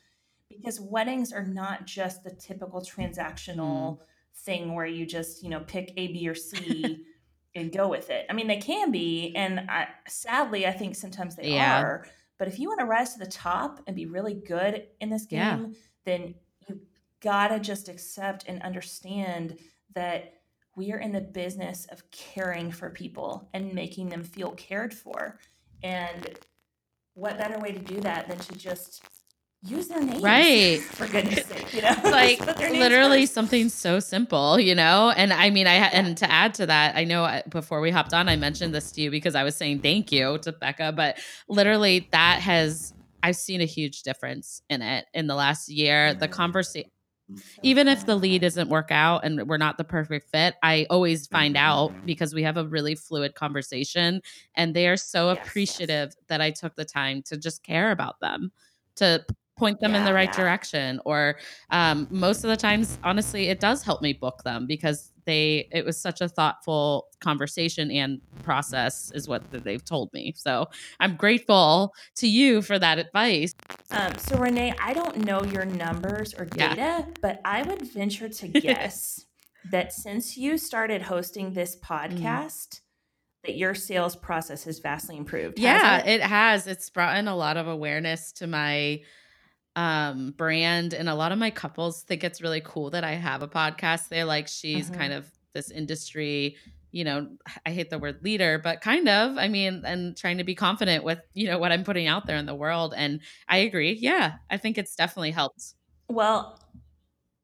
Because weddings are not just the typical transactional mm. thing where you just, you know, pick A, B, or C <laughs> and go with it. I mean, they can be, and I, sadly, I think sometimes they Yeah. are. But if you want to rise to the top and be really good in this Yeah. game, then you gotta just accept and understand that we are in the business of caring for people and making them feel cared for. And what better way to do that than to just use their names? Right. <laughs> For goodness sake, you know? <laughs> like <laughs> Just put their names literally first. something so simple, you know? And I mean, I, and to add to that, I know uh, before we hopped on, I mentioned this to you because I was saying thank you to Becca, but literally that has, I've seen a huge difference in it in the last year. The conversation, So even if the lead doesn't work out and we're not the perfect fit, I always find Mhm. out because we have a really fluid conversation and they are so Yes, yes. appreciative that I took the time to just care about them, to point them in the right yeah. direction. Or um, most of the times, honestly, it does help me book them because they it was such a thoughtful conversation and process is what they've told me. So I'm grateful to you for that advice. Um, so Renee, I don't know your numbers or Yeah. data, but I would venture to <laughs> guess that since you started hosting this Mm-hmm. podcast, that your sales process has vastly improved. yeah hasn't it has it's brought in a lot of awareness to my um brand. And a lot of my couples think it's really cool that i have a podcast. They're like she's Mhm. kind of this industry you know i hate the word leader but kind of i mean and trying to be confident with you know what i'm putting out there in the world. And i agree. Yeah i think it's definitely helped. Well,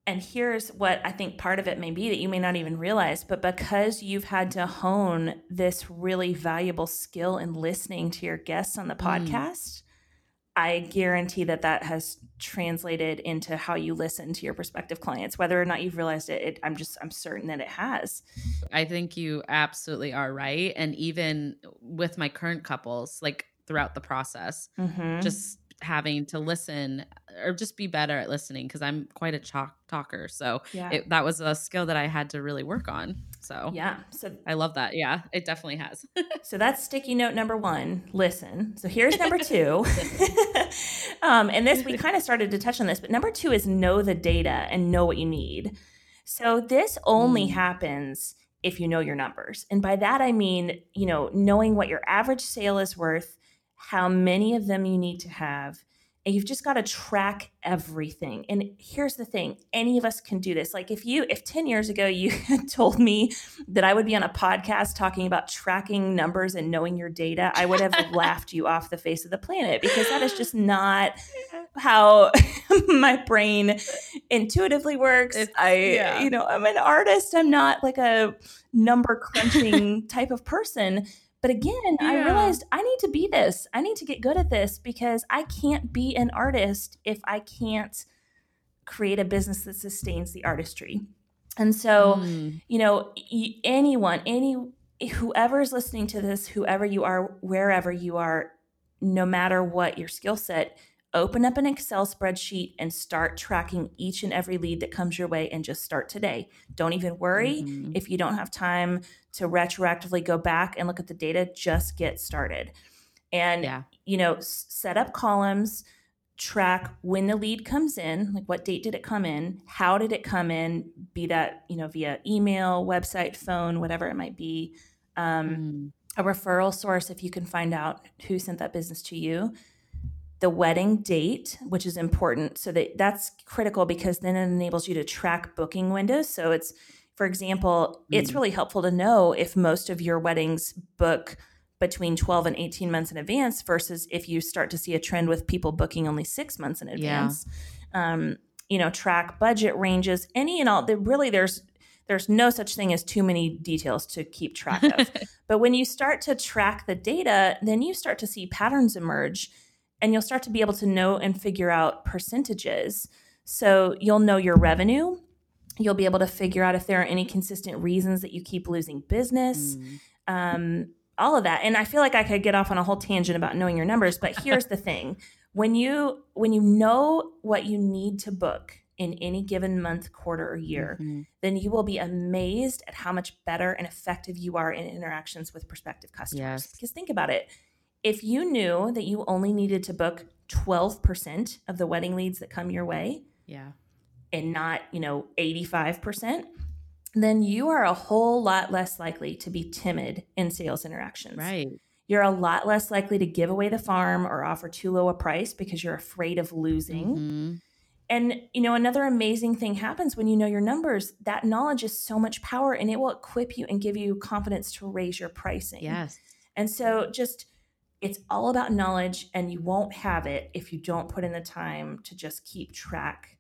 and here's what I think part of it may be that you may not even realize, but because you've had to hone this really valuable skill in listening to your guests on the Mm. I guarantee that that has translated into how you listen to your prospective clients. Whether or not you've realized it, it I'm just I'm certain that it has. I think you absolutely are right. And even with my current couples, like throughout the process, Mhm. just having to listen or just be better at listening because I'm quite a chalk talker. So yeah, it, that was a skill that I had to really work on. So yeah. So I love that. Yeah, it definitely has. <laughs> So that's sticky note number one. Listen. So here's number <laughs> two. <laughs> um, and this, we kind of started to touch on this, but number two is know the data and know what you need. So this only Mm. happens if you know your numbers. And by that, I mean, you know, knowing what your average sale is worth, how many of them you need to have. And you've just got to track everything. And here's the thing any of us can do this. Like, if you, if 10 years ago you <laughs> had told me that I would be on a podcast talking about tracking numbers and knowing your data, I would have <laughs> laughed you off the face of the planet because that is just not how <laughs> my brain intuitively works. It's- I, yeah. you know, I'm an artist. I'm not like a number crunching type of person. But again, I realized I need to be this. I need to get good at this because I can't be an artist if I can't create a business that sustains the artistry. And so, Mm. you know, anyone, any whoever's listening to this, whoever you are, wherever you are, no matter what your skill set, open up an Excel spreadsheet and start tracking each and every lead that comes your way and just start today. Don't even worry Mhm. if you don't have time to retroactively go back and look at the data, just get started. And Yeah. you know, set up columns, track when the lead comes in, like what date did it come in, how did it come in, be that you know via email, website, phone, whatever it might be. Um, mm. A referral source if you can find out who sent that business to you. The wedding date, which is important, so that that's critical because then it enables you to track booking windows. So it's, for example, mm. it's really helpful to know if most of your weddings book between 12 and 18 months in advance versus if you start to see a trend with people booking only six months in advance. Yeah. Um, you know, track budget ranges, any and all. Really there's there's no such thing as too many details to keep track of. <laughs> but when you start to track the data, then you start to see patterns emerge and you'll start to be able to know and figure out percentages. So you'll know your revenue. You'll be able to figure out if there are any consistent reasons that you keep losing business. Mm. Um, all of that. And I feel like I could get off on a whole tangent about knowing your numbers, but here's the thing. When you when you know what you need to book in any given month, quarter, or year, mm-hmm. then you will be amazed at how much better and effective you are in interactions with prospective customers. Yes. Because think about it. If you knew that you only needed to book 12% of the wedding leads that come your way, yeah, and not, you know, 85%, then you are a whole lot less likely to be timid in sales interactions. Right. You're a lot less likely to give away the farm or offer too low a price because you're afraid of losing. Mm-hmm. And you know, another amazing thing happens when you know your numbers. That knowledge is so much power and it will equip you and give you confidence to raise your pricing. Yes. And so just it's all about knowledge and you won't have it if you don't put in the time to just keep track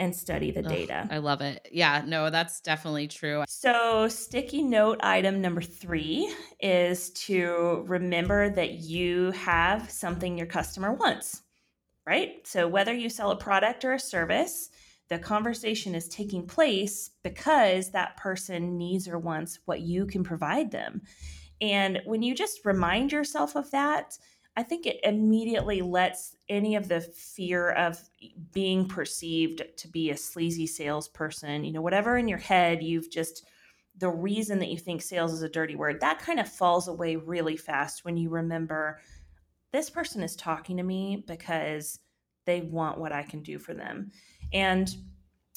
and study the data. I love it. Yeah, no, that's definitely true. So, sticky note item number three is to remember that you have something your customer wants, right? So, whether you sell a product or a service, the conversation is taking place because that person needs or wants what you can provide them. And when you just remind yourself of that, I think it immediately lets any of the fear of being perceived to be a sleazy salesperson, you know, whatever in your head you've just the reason that you think sales is a dirty word, that kind of falls away really fast when you remember this person is talking to me because they want what I can do for them. And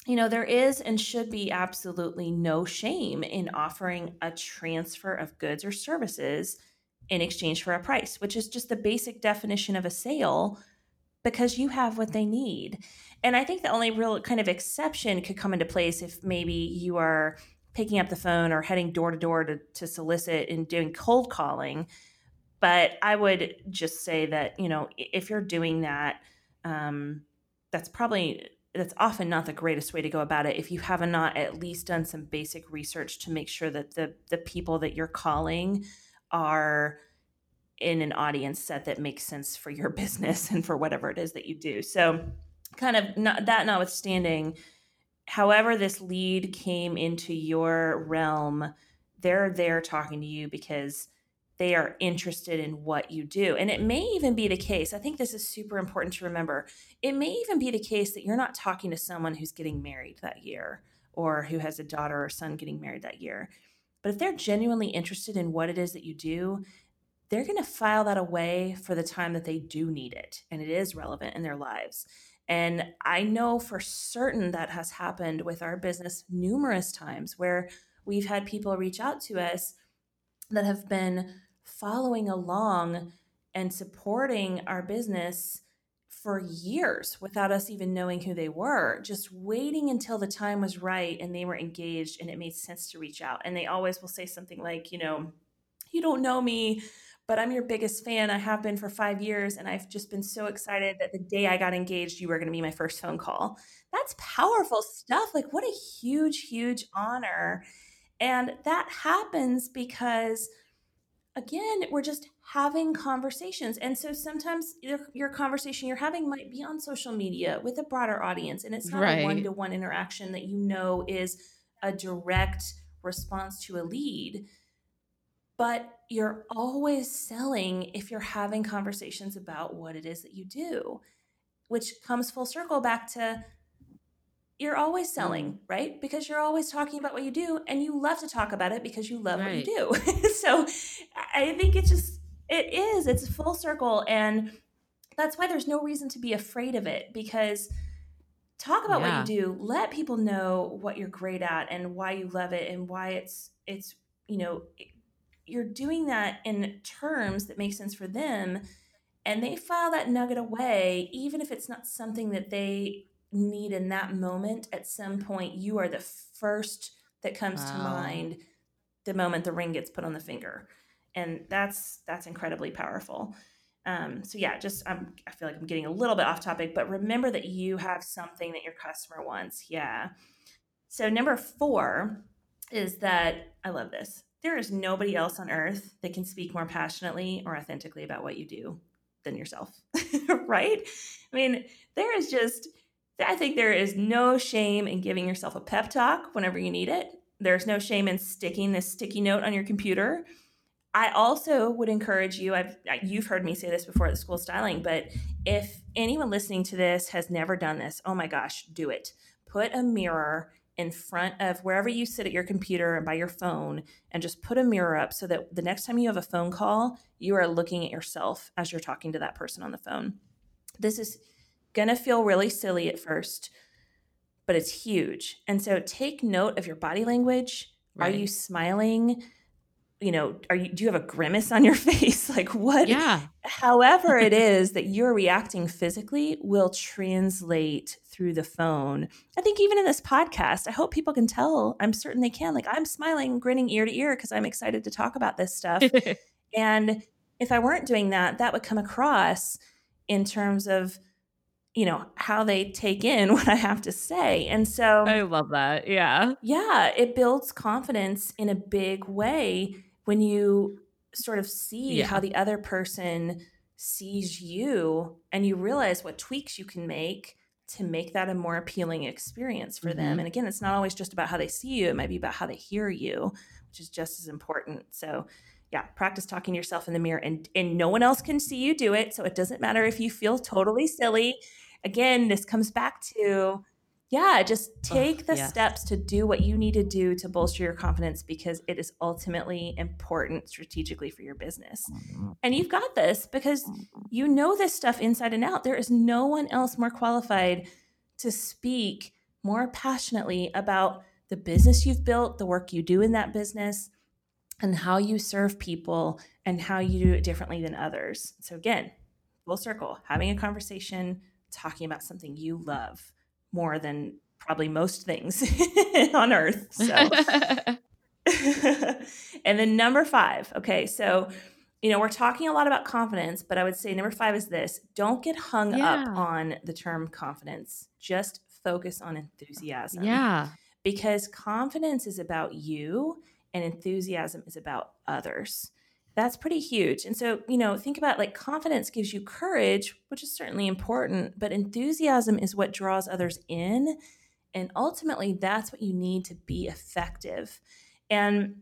you know, there is and should be absolutely no shame in offering a transfer of goods or services in exchange for a price, which is just the basic definition of a sale because you have what they need. And I think the only real kind of exception could come into place if maybe you are picking up the phone or heading door to door to solicit and doing cold calling. But I would just say that, you know, if you're doing that, um, that's probably that's often not the greatest way to go about it if you have not at least done some basic research to make sure that the the people that you're calling are in an audience set that makes sense for your <laughs> business and for whatever it is that you do. So, kind of not, that notwithstanding, however this lead came into your realm, they're there talking to you because they are interested in what you do. And it may even be the case, I think this is super important to remember. It may even be the case that you're not talking to someone who's getting married that year or who has a daughter or son getting married that year. But if they're genuinely interested in what it is that you do, they're going to file that away for the time that they do need it and it is relevant in their lives. And I know for certain that has happened with our business numerous times where we've had people reach out to us that have been following along and supporting our business for years without us even knowing who they were, just waiting until the time was right and they were engaged and it made sense to reach out. And they always will say something like, you know, you don't know me, but I'm your biggest fan. I have been for five years, and I've just been so excited that the day I got engaged, you were going to be my first phone call. That's powerful stuff. Like, what a huge, huge honor. And that happens because again, we're just having conversations. And so sometimes your, your, conversation you're having might be on social media with a broader audience. And it's not right. a one to one interaction that you know is a direct response to a lead. But you're always selling if you're having conversations about what it is that you do, which comes full circle back to you're always selling, mm. right? Because you're always talking about what you do and you love to talk about it because you love right. what you do. <laughs> so I think it's just, it is, it's full circle. And that's why there's no reason to be afraid of it because talk about yeah. what you do let people know what you're great at and why you love it and why it's it's you know you're doing that in terms that make sense for them and they file that nugget away even if it's not something that they need in that moment at some point you are the first that comes wow. to mind the moment the ring gets put on the finger and that's that's incredibly powerful. Um, so yeah just I'm, i feel like i'm getting a little bit off topic but remember that you have something that your customer wants. Yeah. So number four is that i love this there is nobody else on earth that can speak more passionately or authentically about what you do than yourself <laughs> right i mean there is just i think there is no shame in giving yourself a pep talk whenever you need it there's no shame in sticking this sticky note on your computer I also would encourage you. I've you've heard me say this before at the school styling, but if anyone listening to this has never done this, oh my gosh, do it. Put a mirror in front of wherever you sit at your computer and by your phone and just put a mirror up so that the next time you have a phone call, you are looking at yourself as you're talking to that person on the phone. This is going to feel really silly at first, but it's huge. And so take note of your body language. Right. Are you smiling? You know, are you do you have a grimace on your <laughs> face? like what? Yeah. However it <laughs> is that you're reacting physically will translate through the phone. I think even in this podcast, I hope people can tell. I'm certain they can. Like I'm smiling, grinning ear to ear because I'm excited to talk about this stuff. <laughs> and if I weren't doing that, that would come across in terms of you know how they take in what i have to say and so i love that yeah yeah it builds confidence in a big way when you sort of see yeah. how the other person sees you and you realize what tweaks you can make to make that a more appealing experience for mm-hmm. them. And again, it's not always just about how they see you, it might be about how they hear you, which is just as important. So, yeah, practice talking to yourself in the mirror and and no one else can see you do it, so it doesn't matter if you feel totally silly. Again, this comes back to yeah, just take the steps to do what you need to do to bolster your confidence because it is ultimately important strategically for your business. Mm-hmm. And you've got this because mm-hmm. you know this stuff inside and out. There is no one else more qualified to speak more passionately about the business you've built, the work you do in that business, and how you serve people and how you do it differently than others. So, again, full circle, having a conversation, talking about something you love more than probably most things <laughs> on earth. So, <laughs> and then number five. Okay, so you know we're talking a lot about confidence, but I would say number five is this: don't get hung yeah. up on the term confidence. Just focus on enthusiasm. Yeah, because confidence is about you, and enthusiasm is about others that's pretty huge. And so, you know, think about like confidence gives you courage, which is certainly important, but enthusiasm is what draws others in. And ultimately, that's what you need to be effective. And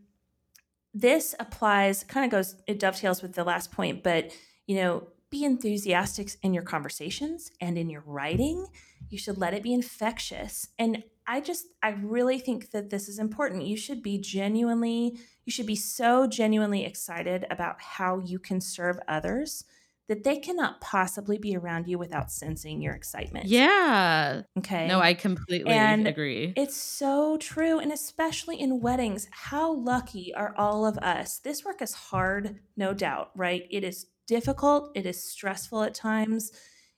this applies, kind of goes, it dovetails with the last point, but, you know, be enthusiastic in your conversations and in your writing. You should let it be infectious. And I just, I really think that this is important. You should be genuinely you should be so genuinely excited about how you can serve others that they cannot possibly be around you without sensing your excitement. Yeah. Okay. No, I completely and agree. It's so true. And especially in weddings, how lucky are all of us? This work is hard, no doubt, right? It is difficult, it is stressful at times,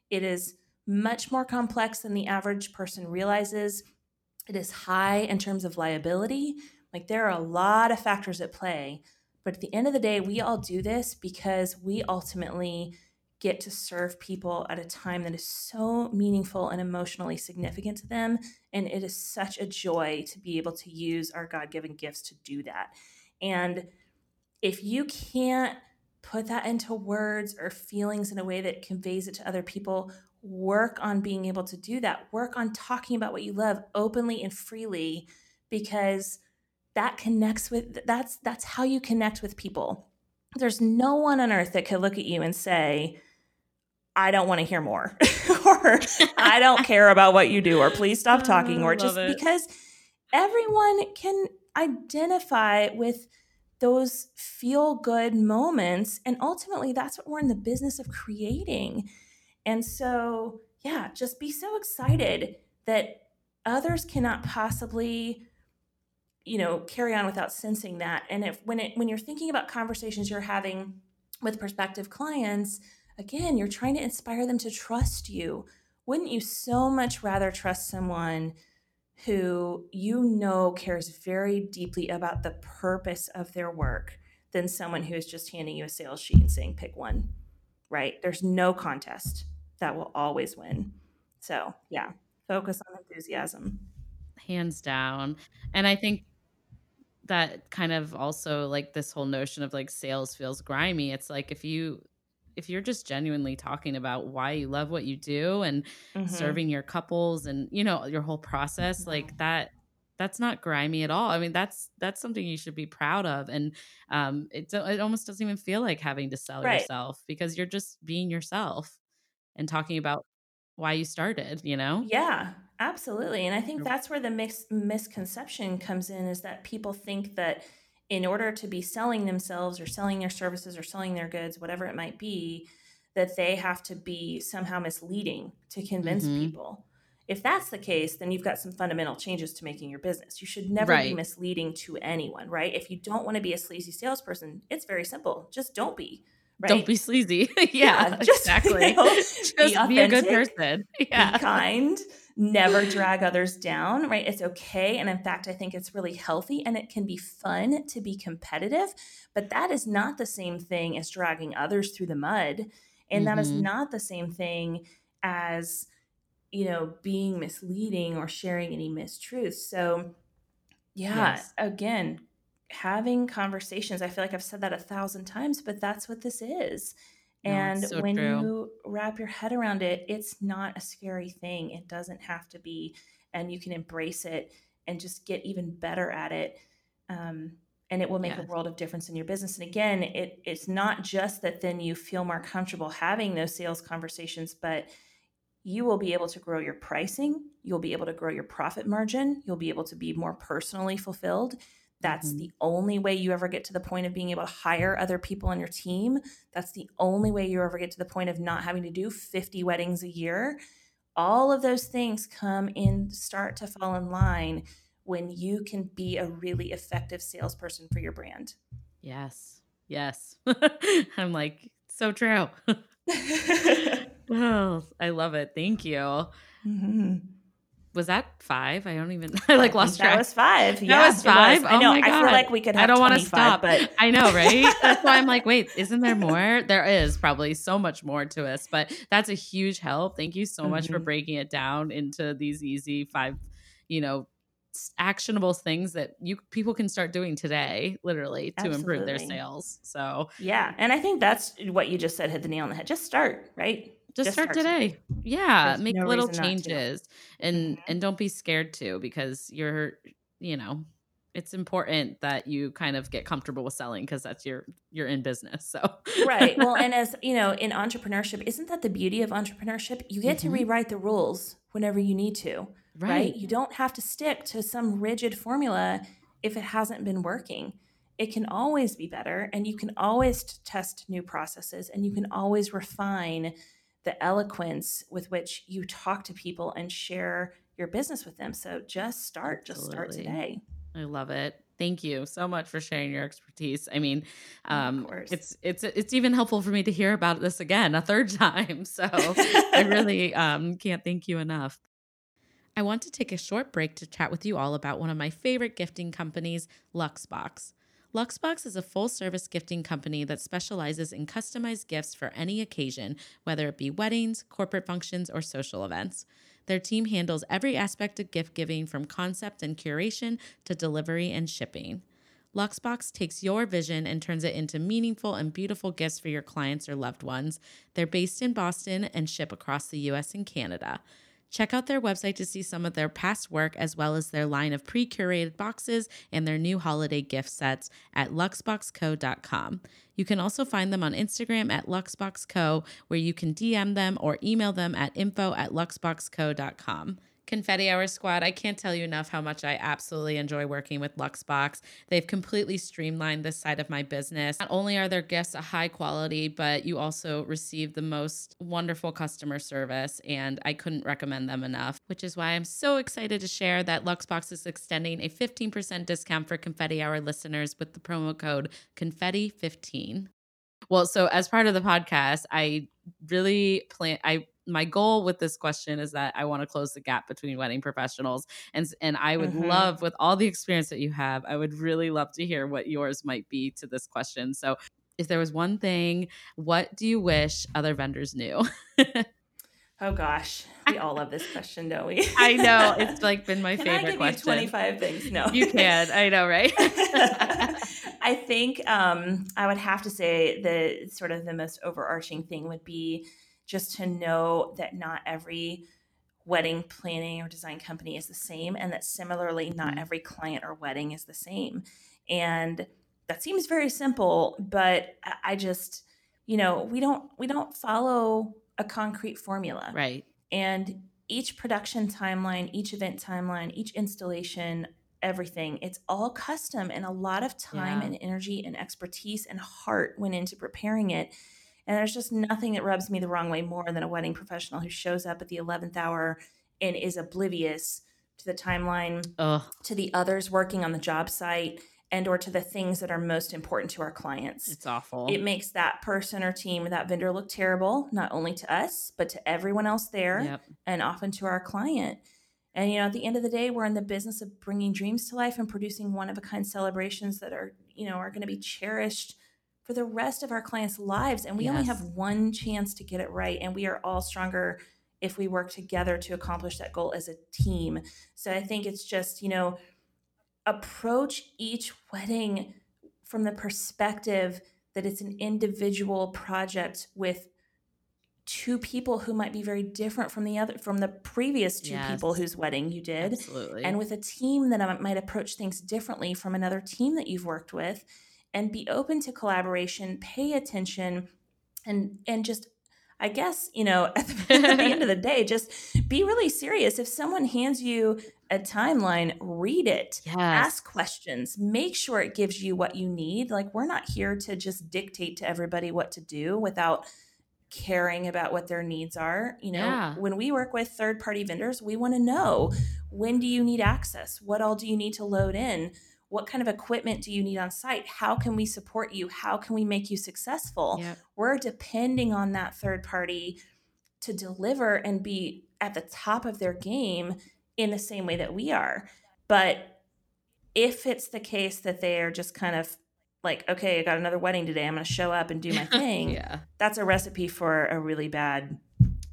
it is much more complex than the average person realizes. It is high in terms of liability. Like there are a lot of factors at play. But at the end of the day, we all do this because we ultimately get to serve people at a time that is so meaningful and emotionally significant to them. And it is such a joy to be able to use our God given gifts to do that. And if you can't put that into words or feelings in a way that conveys it to other people, work on being able to do that. Work on talking about what you love openly and freely because that connects with that's that's how you connect with people there's no one on earth that could look at you and say i don't want to hear more <laughs> or i don't <laughs> care about what you do or please stop ah, talking or just it. because everyone can identify with those feel good moments and ultimately that's what we're in the business of creating And so, yeah, just be so excited that others cannot possibly you know carry on without sensing that. And if when it when you're thinking about conversations you're having with prospective clients again you're trying to inspire them to trust you. Wouldn't you so much rather trust someone who you know cares very deeply about the purpose of their work than someone who is just handing you a sales sheet and saying pick one right? There's no contest that will always win. So yeah focus on enthusiasm. Hands down. And i think that kind of also like this whole notion of like sales feels grimy. It's like if you if you're just genuinely talking about why you love what you do and mm-hmm. serving your couples and you know your whole process like that that's not grimy at all. I mean that's that's something you should be proud of. And um it, it almost doesn't even feel like having to sell right. yourself because you're just being yourself and talking about why you started you know yeah absolutely and i think that's where the mix, misconception comes in is that people think that in order to be selling themselves or selling their services or selling their goods, whatever it might be, that they have to be somehow misleading to convince mm-hmm. people. If that's the case, then you've got some fundamental changes to making your business. You should never right. be misleading to anyone, right? If you don't want to be a sleazy salesperson, it's very simple. Just don't be. Right? Don't be sleazy. <laughs> yeah, yeah just, <laughs> exactly. You know, <laughs> just be, be, a good person. Yeah. Be kind never drag others down, right? It's okay. And in fact, I think it's really healthy and it can be fun to be competitive, but that is not the same thing as dragging others through the mud. And mm-hmm. that is mm-hmm. not the same thing as, you know, being misleading or sharing any mistruths. So, yeah, yes. again, having conversations, I feel like I've said that a thousand times, but that's what this is. And no, so when true. you wrap your head around it, it's not a scary thing. It doesn't have to be, and you can embrace it and just get even better at it. Um, and it will make yes. a world of difference in your business. And again, it, it's not just that then you feel more comfortable having those sales conversations, but you will be able to grow your pricing. You'll be able to grow your profit margin. You'll be able to be more personally fulfilled. That's mm-hmm. the only way you ever get to the point of being able to hire other people on your team. That's the only way you ever get to the point of not having to do 50 weddings a year. All of those things come in, start to fall in line when you can be a really effective salesperson for your brand. Yes. Yes. <laughs> I'm like, so true. <laughs> <laughs> well, I love it. Thank you. Mm-hmm was that five? I don't even. <laughs> I like lost track. That was five. That yeah, was five. Was. I know. Oh I feel like we could. I don't want to stop, but <laughs> I know, right? <laughs> that's why I'm like, wait, isn't there more? There is probably so much more to us, but that's a huge help. Thank you so mm-hmm. much for mm-hmm. breaking it down into these easy five, you know, actionable things that you people can start doing today, literally, to Absolutely. improve their sales. So yeah, and I think that's what you just said hit the nail on the head. Just start, right? Just, start, start today. yeah There's make no little changes and mm-hmm. and don't be scared to because you're you know it's important that you kind of get comfortable with selling because that's your you're in business so. Right. Well and as you know <laughs> in entrepreneurship isn't that the beauty of entrepreneurship? You get mm-hmm. to rewrite the rules whenever you need to right. right. You don't have to stick to some rigid formula if it hasn't been working. It can always be better and you can always test new processes and you can always refine the eloquence with which you talk to people and share your business with them. So just start, Absolutely. just start today. I love it. Thank you so much for sharing your expertise. I mean, um, it's it's it's even helpful for me to hear about this again a third <laughs> time. So I really <laughs> um, can't thank you enough. I want to take a short break to chat with you all about one of my favorite gifting companies, Luxbox. Luxbox is a full service gifting company that specializes in customized gifts for any occasion, whether it be weddings, corporate functions, or social events. Their team handles every aspect of gift giving from concept and curation to delivery and shipping. Luxbox takes your vision and turns it into meaningful and beautiful gifts for your clients or loved ones. They're based in Boston and ship across the US and Canada. Check out their website to see some of their past work as well as their line of pre curated boxes and their new holiday gift sets at luxboxco.com. You can also find them on Instagram at luxboxco, where you can DM them or email them at info at luxboxco.com. Confetti Hour Squad, I can't tell you enough how much I absolutely enjoy working with Luxbox. They've completely streamlined this side of my business. Not only are their gifts a high quality, but you also receive the most wonderful customer service, and I couldn't recommend them enough, which is why I'm so excited to share that Luxbox is extending a 15% discount for Confetti Hour listeners with the promo code Confetti15. Well, so as part of the podcast, I really plan I my goal with this question is that I want to close the gap between wedding professionals and and I would mm-hmm. love with all the experience that you have I would really love to hear what yours might be to this question. So if there was one thing, what do you wish other vendors knew? <laughs> oh gosh, <laughs> we all love this question, don't we? I know it's <laughs> like been my can favorite I give question. You Twenty five things. No, you can. I know, right? I think um, I would have to say the sort of the most overarching thing would be just to know that not every wedding planning or design company is the same and that similarly not mm-hmm. every client or wedding is the same. And that seems very simple but i just you know we don't we don't follow a concrete formula. Right. And each production timeline each event timeline each installation everything it's all custom. And a lot of time yeah. and energy and expertise and heart went into preparing it and there's just nothing that rubs me the wrong way more than a wedding professional who shows up at the 11th hour and is oblivious to the timeline, Ugh. to the others working on the job site, and or to the things that are most important to our clients. It's awful. It makes that person or team or that vendor look terrible, not only to us, but to everyone else there yep. and often to our client. And you know, at the end of the day, we're in the business of bringing dreams to life and producing one of a kind celebrations that are, you know, are going to be cherished for the rest of our clients' lives. And we yes. only have one chance to get it right. And we are all stronger if we work together to accomplish that goal as a team. So I think it's just, you know, approach each wedding from the perspective that it's an individual project with two people who might be very different from the other from the previous two yes. people whose wedding you did Absolutely. and with a team that um, might approach things differently from another team that you've worked with and be open to collaboration, pay attention, and and just I guess, you know, <laughs> at the, at the, end of the day, just be really serious. If someone hands you a timeline, read it, yes. ask questions, make sure it gives you what you need. Like, we're not here to just dictate to everybody what to do without caring about what their needs are. You know, yeah. when we work with third party vendors, we want to know when do you need access? What all do you need to load in? What kind of equipment do you need on site? How can we support you? How can we make you successful? Yep. we're depending on that third party to deliver and be at the top of their game in the same way that we are. But if it's the case that they are just kind of like okay i got another wedding today. I'm going to show up and do my <laughs> thing yeah. that's a recipe for a really bad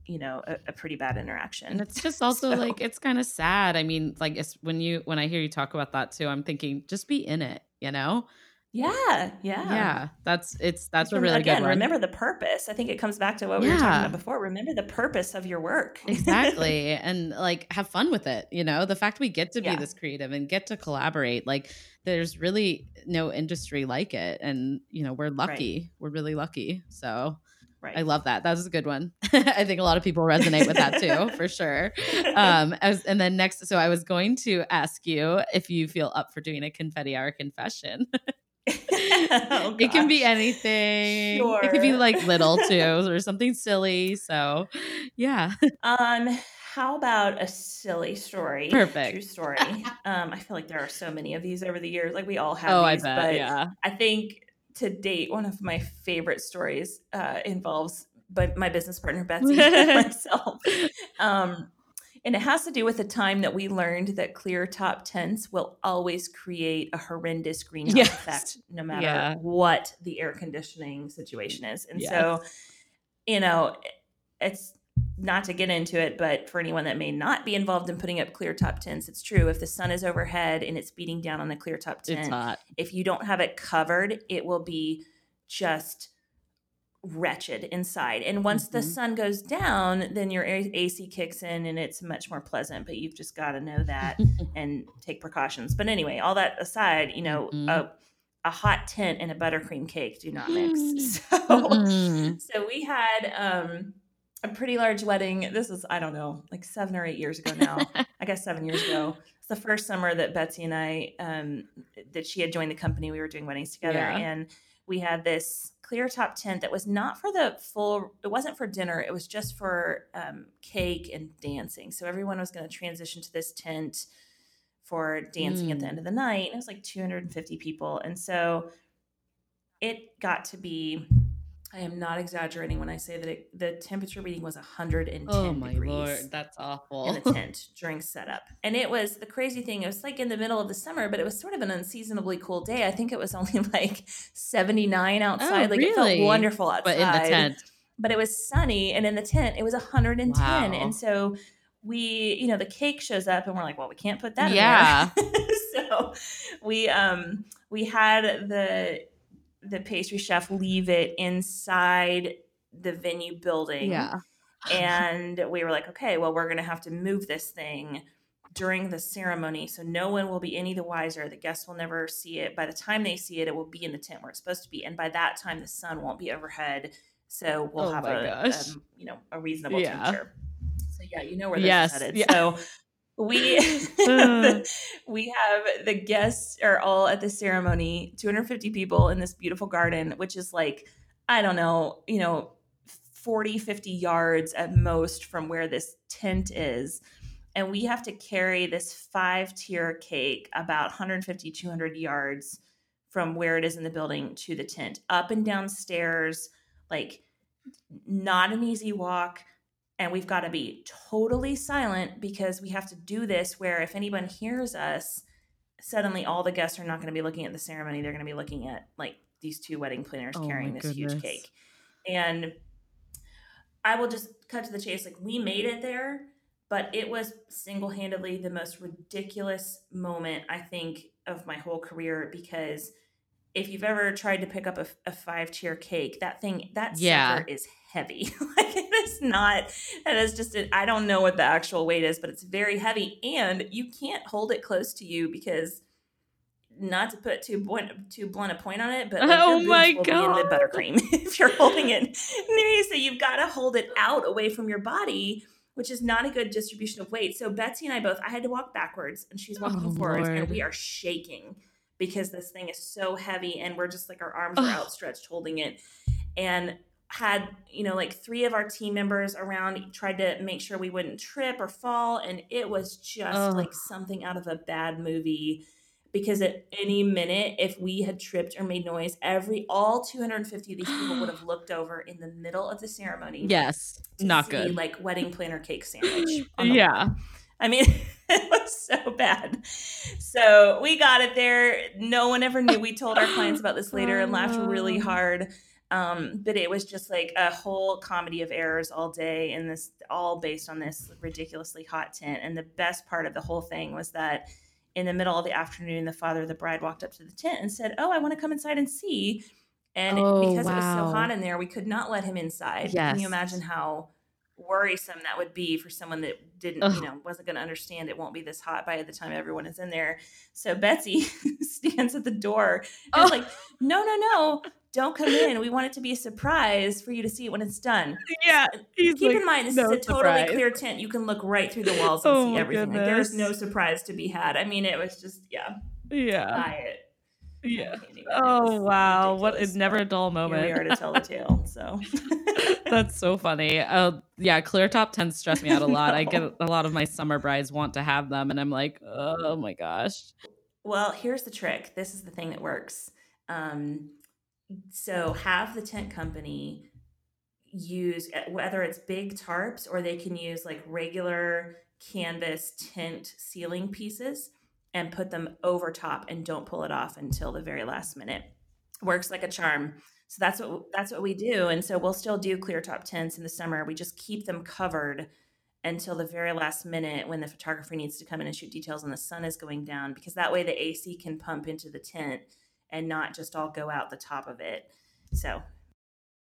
you know a, a, pretty bad interaction. And it's just <laughs> also so. like it's kind of sad. I mean like it's when you when i hear you talk about that too i'm thinking just be in it you know? Yeah yeah. Yeah that's it's that's a really again good one. remember the purpose. I think it comes back to what we were talking about before. Remember the purpose of your work. Exactly <laughs> and like have fun with it you know? The fact we get to be yeah. this creative and get to collaborate like there's really no industry like it and you know we're lucky. Right. we're really lucky so Right. I love that. That was a good one. <laughs> I think a lot of people resonate with that too, for sure. <laughs> Um, as, and then next, so I was going to ask you if you feel up for doing a confetti hour confession. <laughs> oh, it can be anything. Sure. It could be like little too, or something silly. So, yeah. Um, how about a silly story? Perfect. True story. um, I feel like there are so many of these over the years. Like we all have. Oh, these, I bet. But yeah. I think to date, one of my favorite stories uh, involves but my business partner <laughs> Betsy and myself. Um, and it has to do with the time that we learned that clear top tents will always create a horrendous greenhouse yes. effect, no matter yeah. what the air conditioning situation is. And yes. so, you know, it's not to get into it, but for anyone that may not be involved in putting up clear top tents, it's true. If the sun is overhead and it's beating down on the clear top tent, if you don't have it covered, it will be just wretched inside. And once mm-hmm. the sun goes down, then your AC kicks in and it's much more pleasant. But you've just got to know that <laughs> and take precautions. But anyway, all that aside, you know, mm-hmm. a, a hot tent and a buttercream cake do not mix. <laughs> So, so we had um, a pretty large wedding. This is, I don't know, like seven or eight years ago now. <laughs> I guess seven years ago. It's the first summer that Betsy and I, um, that she had joined the company. We were doing weddings together. Yeah. And we had this clear top tent that was not for the full, it wasn't for dinner. It was just for um, cake and dancing. So everyone was going to transition to this tent for dancing at the Mm. end of the night. And it was like 250 people. And so it got to be I am not exaggerating when I say that it, the temperature reading was 110 Oh my degrees lord, that's awful. in the <laughs> tent during setup. And it was the crazy thing, it was like in the middle of the summer, but it was sort of an unseasonably cool day. I think it was <laughs> only like 79 outside. Oh, like it felt wonderful outside. but in the tent. But it was sunny and in the tent it was 110. Wow. And so we, you know, the cake shows up and we're like, well, we can't put that in Yeah. there. <laughs> so we um we had the the pastry chef leave it inside the venue building. Yeah. and we were like okay well we're gonna have to move this thing during the ceremony so no one will be any the wiser. The guests will never see it. By the time they see it it will be in the tent where it's supposed to be and by that time the sun won't be overhead so we'll Oh have a um, you know a reasonable Yeah. temperature. So yeah you know where this Yes, is headed. Yeah. so we <laughs> hmm. we have the guests are all at the ceremony 250 people in this beautiful garden which is like i don't know you know 40 50 yards at most from where this tent is. And we have to carry this five tier cake about 150 200 yards from where it is in the building to the tent. Up and down stairs like not an easy walk and we've got to be totally silent because we have to do this where if anyone hears us suddenly all the guests are not going to be looking at the ceremony they're going to be looking at like these two wedding planners Oh carrying this huge cake. And i will just cut to the chase like we made it there but it was single-handedly the most ridiculous moment i think of my whole career because if you've ever tried to pick up a, a five tier cake that thing that Yeah. sucker is heavy <laughs> like it is not that is just I i don't know what the actual weight is but it's very heavy and you can't hold it close to you because not to put too blunt, too blunt a point on it, but like <laughs> Oh my god, be in the buttercream <laughs> if you're holding it near you. So you've got to hold it out away from your body, which is not a good distribution of weight. So Betsy and I both, I had to walk backwards, and she's walking Oh, forwards, Lord. and we are shaking because this thing is so heavy, and we're just like our arms are outstretched holding it, and had you know like three of our team members around tried to make sure we wouldn't trip or fall and it was just Ugh. like something out of a bad movie because at any minute if we had tripped or made noise every all 250 of these people would <gasps> have looked over in the middle of the ceremony Yes, not see, good. like wedding planner cake sandwich <gasps> Yeah. I mean, <laughs> <laughs> so bad. So we got it there. No one ever knew. We told our clients about this <gasps> later and laughed really hard. Um, but it was just like a whole comedy of errors all day, and this all based on this ridiculously hot tent. And the best part of the whole thing was that in the middle of the afternoon, the father of the bride walked up to the tent and said, "Oh, I want to come inside and see." And Oh, because it was so hot in there, we could not let him inside. Can you imagine how worrisome that would be for someone that didn't, Ugh. you know, wasn't going to understand it won't be this hot by the time everyone is in there. So Betsy <laughs> stands at the door and Oh. like, "No, no, no, don't come in. We want it to be a surprise for you to see it when it's done." Yeah. He's Keep like, in mind, this "No is a totally surprise." clear tent. You can look right through the walls and Oh see everything. Like, there is no surprise to be had. I mean, it was just, yeah, Yeah. diet. Yeah. can't even. It Oh wow! What ridiculous, is never a dull moment. Here we are moment. to tell the tale. So <laughs> That's so funny. Uh, yeah, clear top tents stress me out a <laughs> lot. I get a lot of my summer brides want to have them, and I'm like, oh my gosh. Well, here's the trick. This is the thing that works. Um, so have the tent company use eh, whether it's big tarps or they can use like regular canvas tent ceiling pieces and put them over top and don't pull it off until the very last minute. Works like a charm. So that's what that's what we do. And so we'll still do clear top tents in the summer. We just keep them covered until the very last minute when the photographer needs to come in and shoot details and the sun is going down because that way the AC can pump into the tent and not just all go out the top of it. So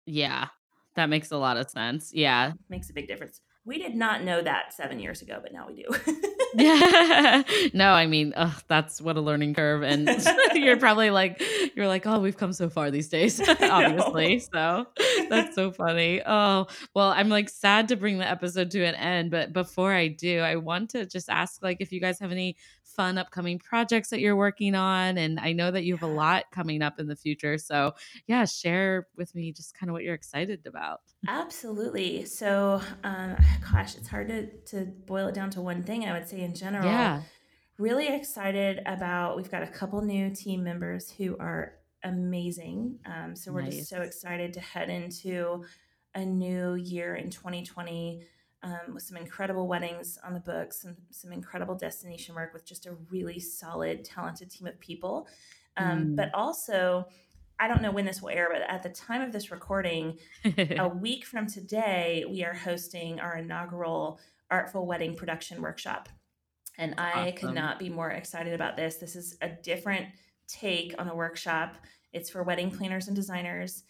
Yeah, that makes a lot of sense. Yeah. makes a big difference. We did not know that seven years ago, but now we do. <laughs> yeah. <laughs> No, I mean, ugh, that's what a learning curve. And <laughs> <laughs> you're probably like, you're like, oh, we've come so far these days, obviously. So that's so funny. Oh, well, I'm like sad to bring the episode to an end. But before I do, I want to just ask, like, if you guys have any fun upcoming projects that you're working on. And I know that you have a lot coming up in the future. So, yeah, share with me just kind of what you're excited about. Absolutely. So, um, gosh, it's hard to, to boil it down to one thing. I would say in general, Yeah. really excited about. We've got a couple new team members who are amazing. Um, so we're just so excited to head into a new year in 2020 um, with some incredible weddings on the books and some incredible destination work with just a really solid, talented team of people. Um, Mm. but also, I don't know when this will air, but at the time of this recording, a <laughs> week from today, we are hosting our inaugural Artful Wedding Production Workshop. And I could not be more excited about this. This is a different take on a workshop. It's for wedding planners and designers.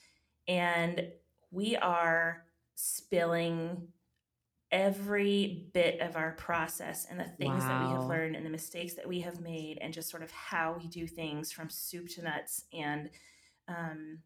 And we are spilling every bit of our process and the things that we have learned and the mistakes that we have made and just sort of how we do things from soup to nuts. And um,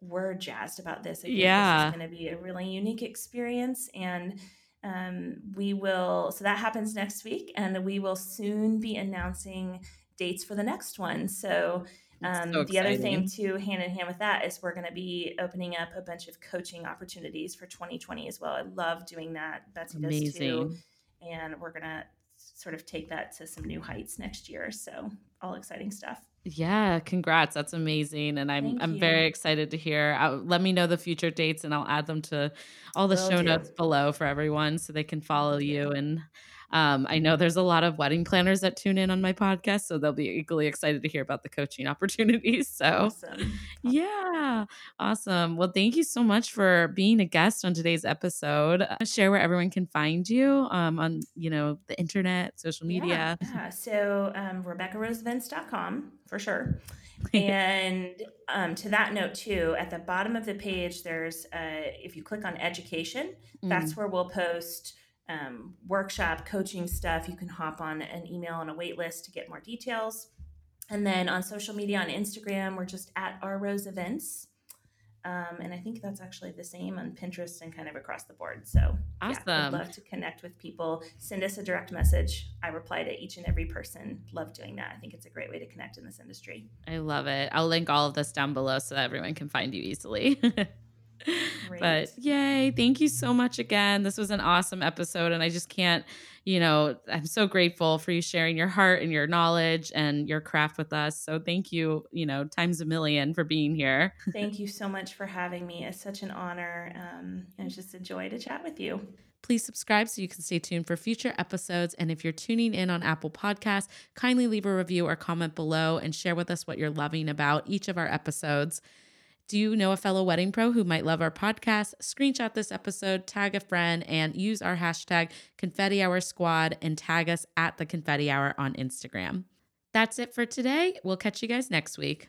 we're jazzed about this. I Yeah. is going to be a really unique experience. And um, we will, so that happens next week, and we will soon be announcing dates for the next one. So, It's um, so the other thing, too, hand in hand with that, is we're going to be opening up a bunch of coaching opportunities for 2020 as well. I love doing that. Betsy does too. Amazing. And we're going to sort of take that to some new heights next year. So, all exciting stuff. Yeah, congrats. That's amazing. And I'm Thank I'm you. very excited to hear. Uh, let me know the future dates and I'll add them to all the Will show do. notes below for everyone so they can follow you. And um, I know there's a lot of wedding planners that tune in on my podcast, so they'll be equally excited to hear about the coaching <laughs> opportunities. So Awesome. yeah, awesome. Well, thank you so much for being a guest on today's episode. Share where everyone can find you um, on you know the internet, social media. Yeah, yeah. So um, RebeccaRoseEvents.com for sure. <laughs> and um, to that note too, at the bottom of the page, there's uh, if you click on education, that's Mm, where we'll post um, workshop coaching stuff. You can hop on an email on a wait list to get more details. And then on social media, on Instagram, we're just at R Rose Events. Um, and I think that's actually the same on Pinterest and kind of across the board. So, yeah, I'd awesome. love to connect with people. Send us a direct message. I reply to each and every person. Love doing that. I think it's a great way to connect in this industry. I love it. I'll link all of this down below so that everyone can find you easily. <laughs> <laughs> But yay, thank you so much again. This was an awesome episode. And I just can't, you know, I'm so grateful for you sharing your heart and your knowledge and your craft with us. So thank you, you know, times a million for being here. <laughs> Thank you so much for having me. It's such an honor. Um, and it's just a joy to chat with you. Please subscribe so you can stay tuned for future episodes. And if you're tuning in on Apple Podcasts, kindly leave a review or comment below and share with us what you're loving about each of our episodes. Do you know a fellow wedding pro who might love our podcast? Screenshot this episode, tag a friend, and use our hashtag Confetti Hour Squad and tag us at the Confetti Hour on Instagram. That's it for today. We'll catch you guys next week.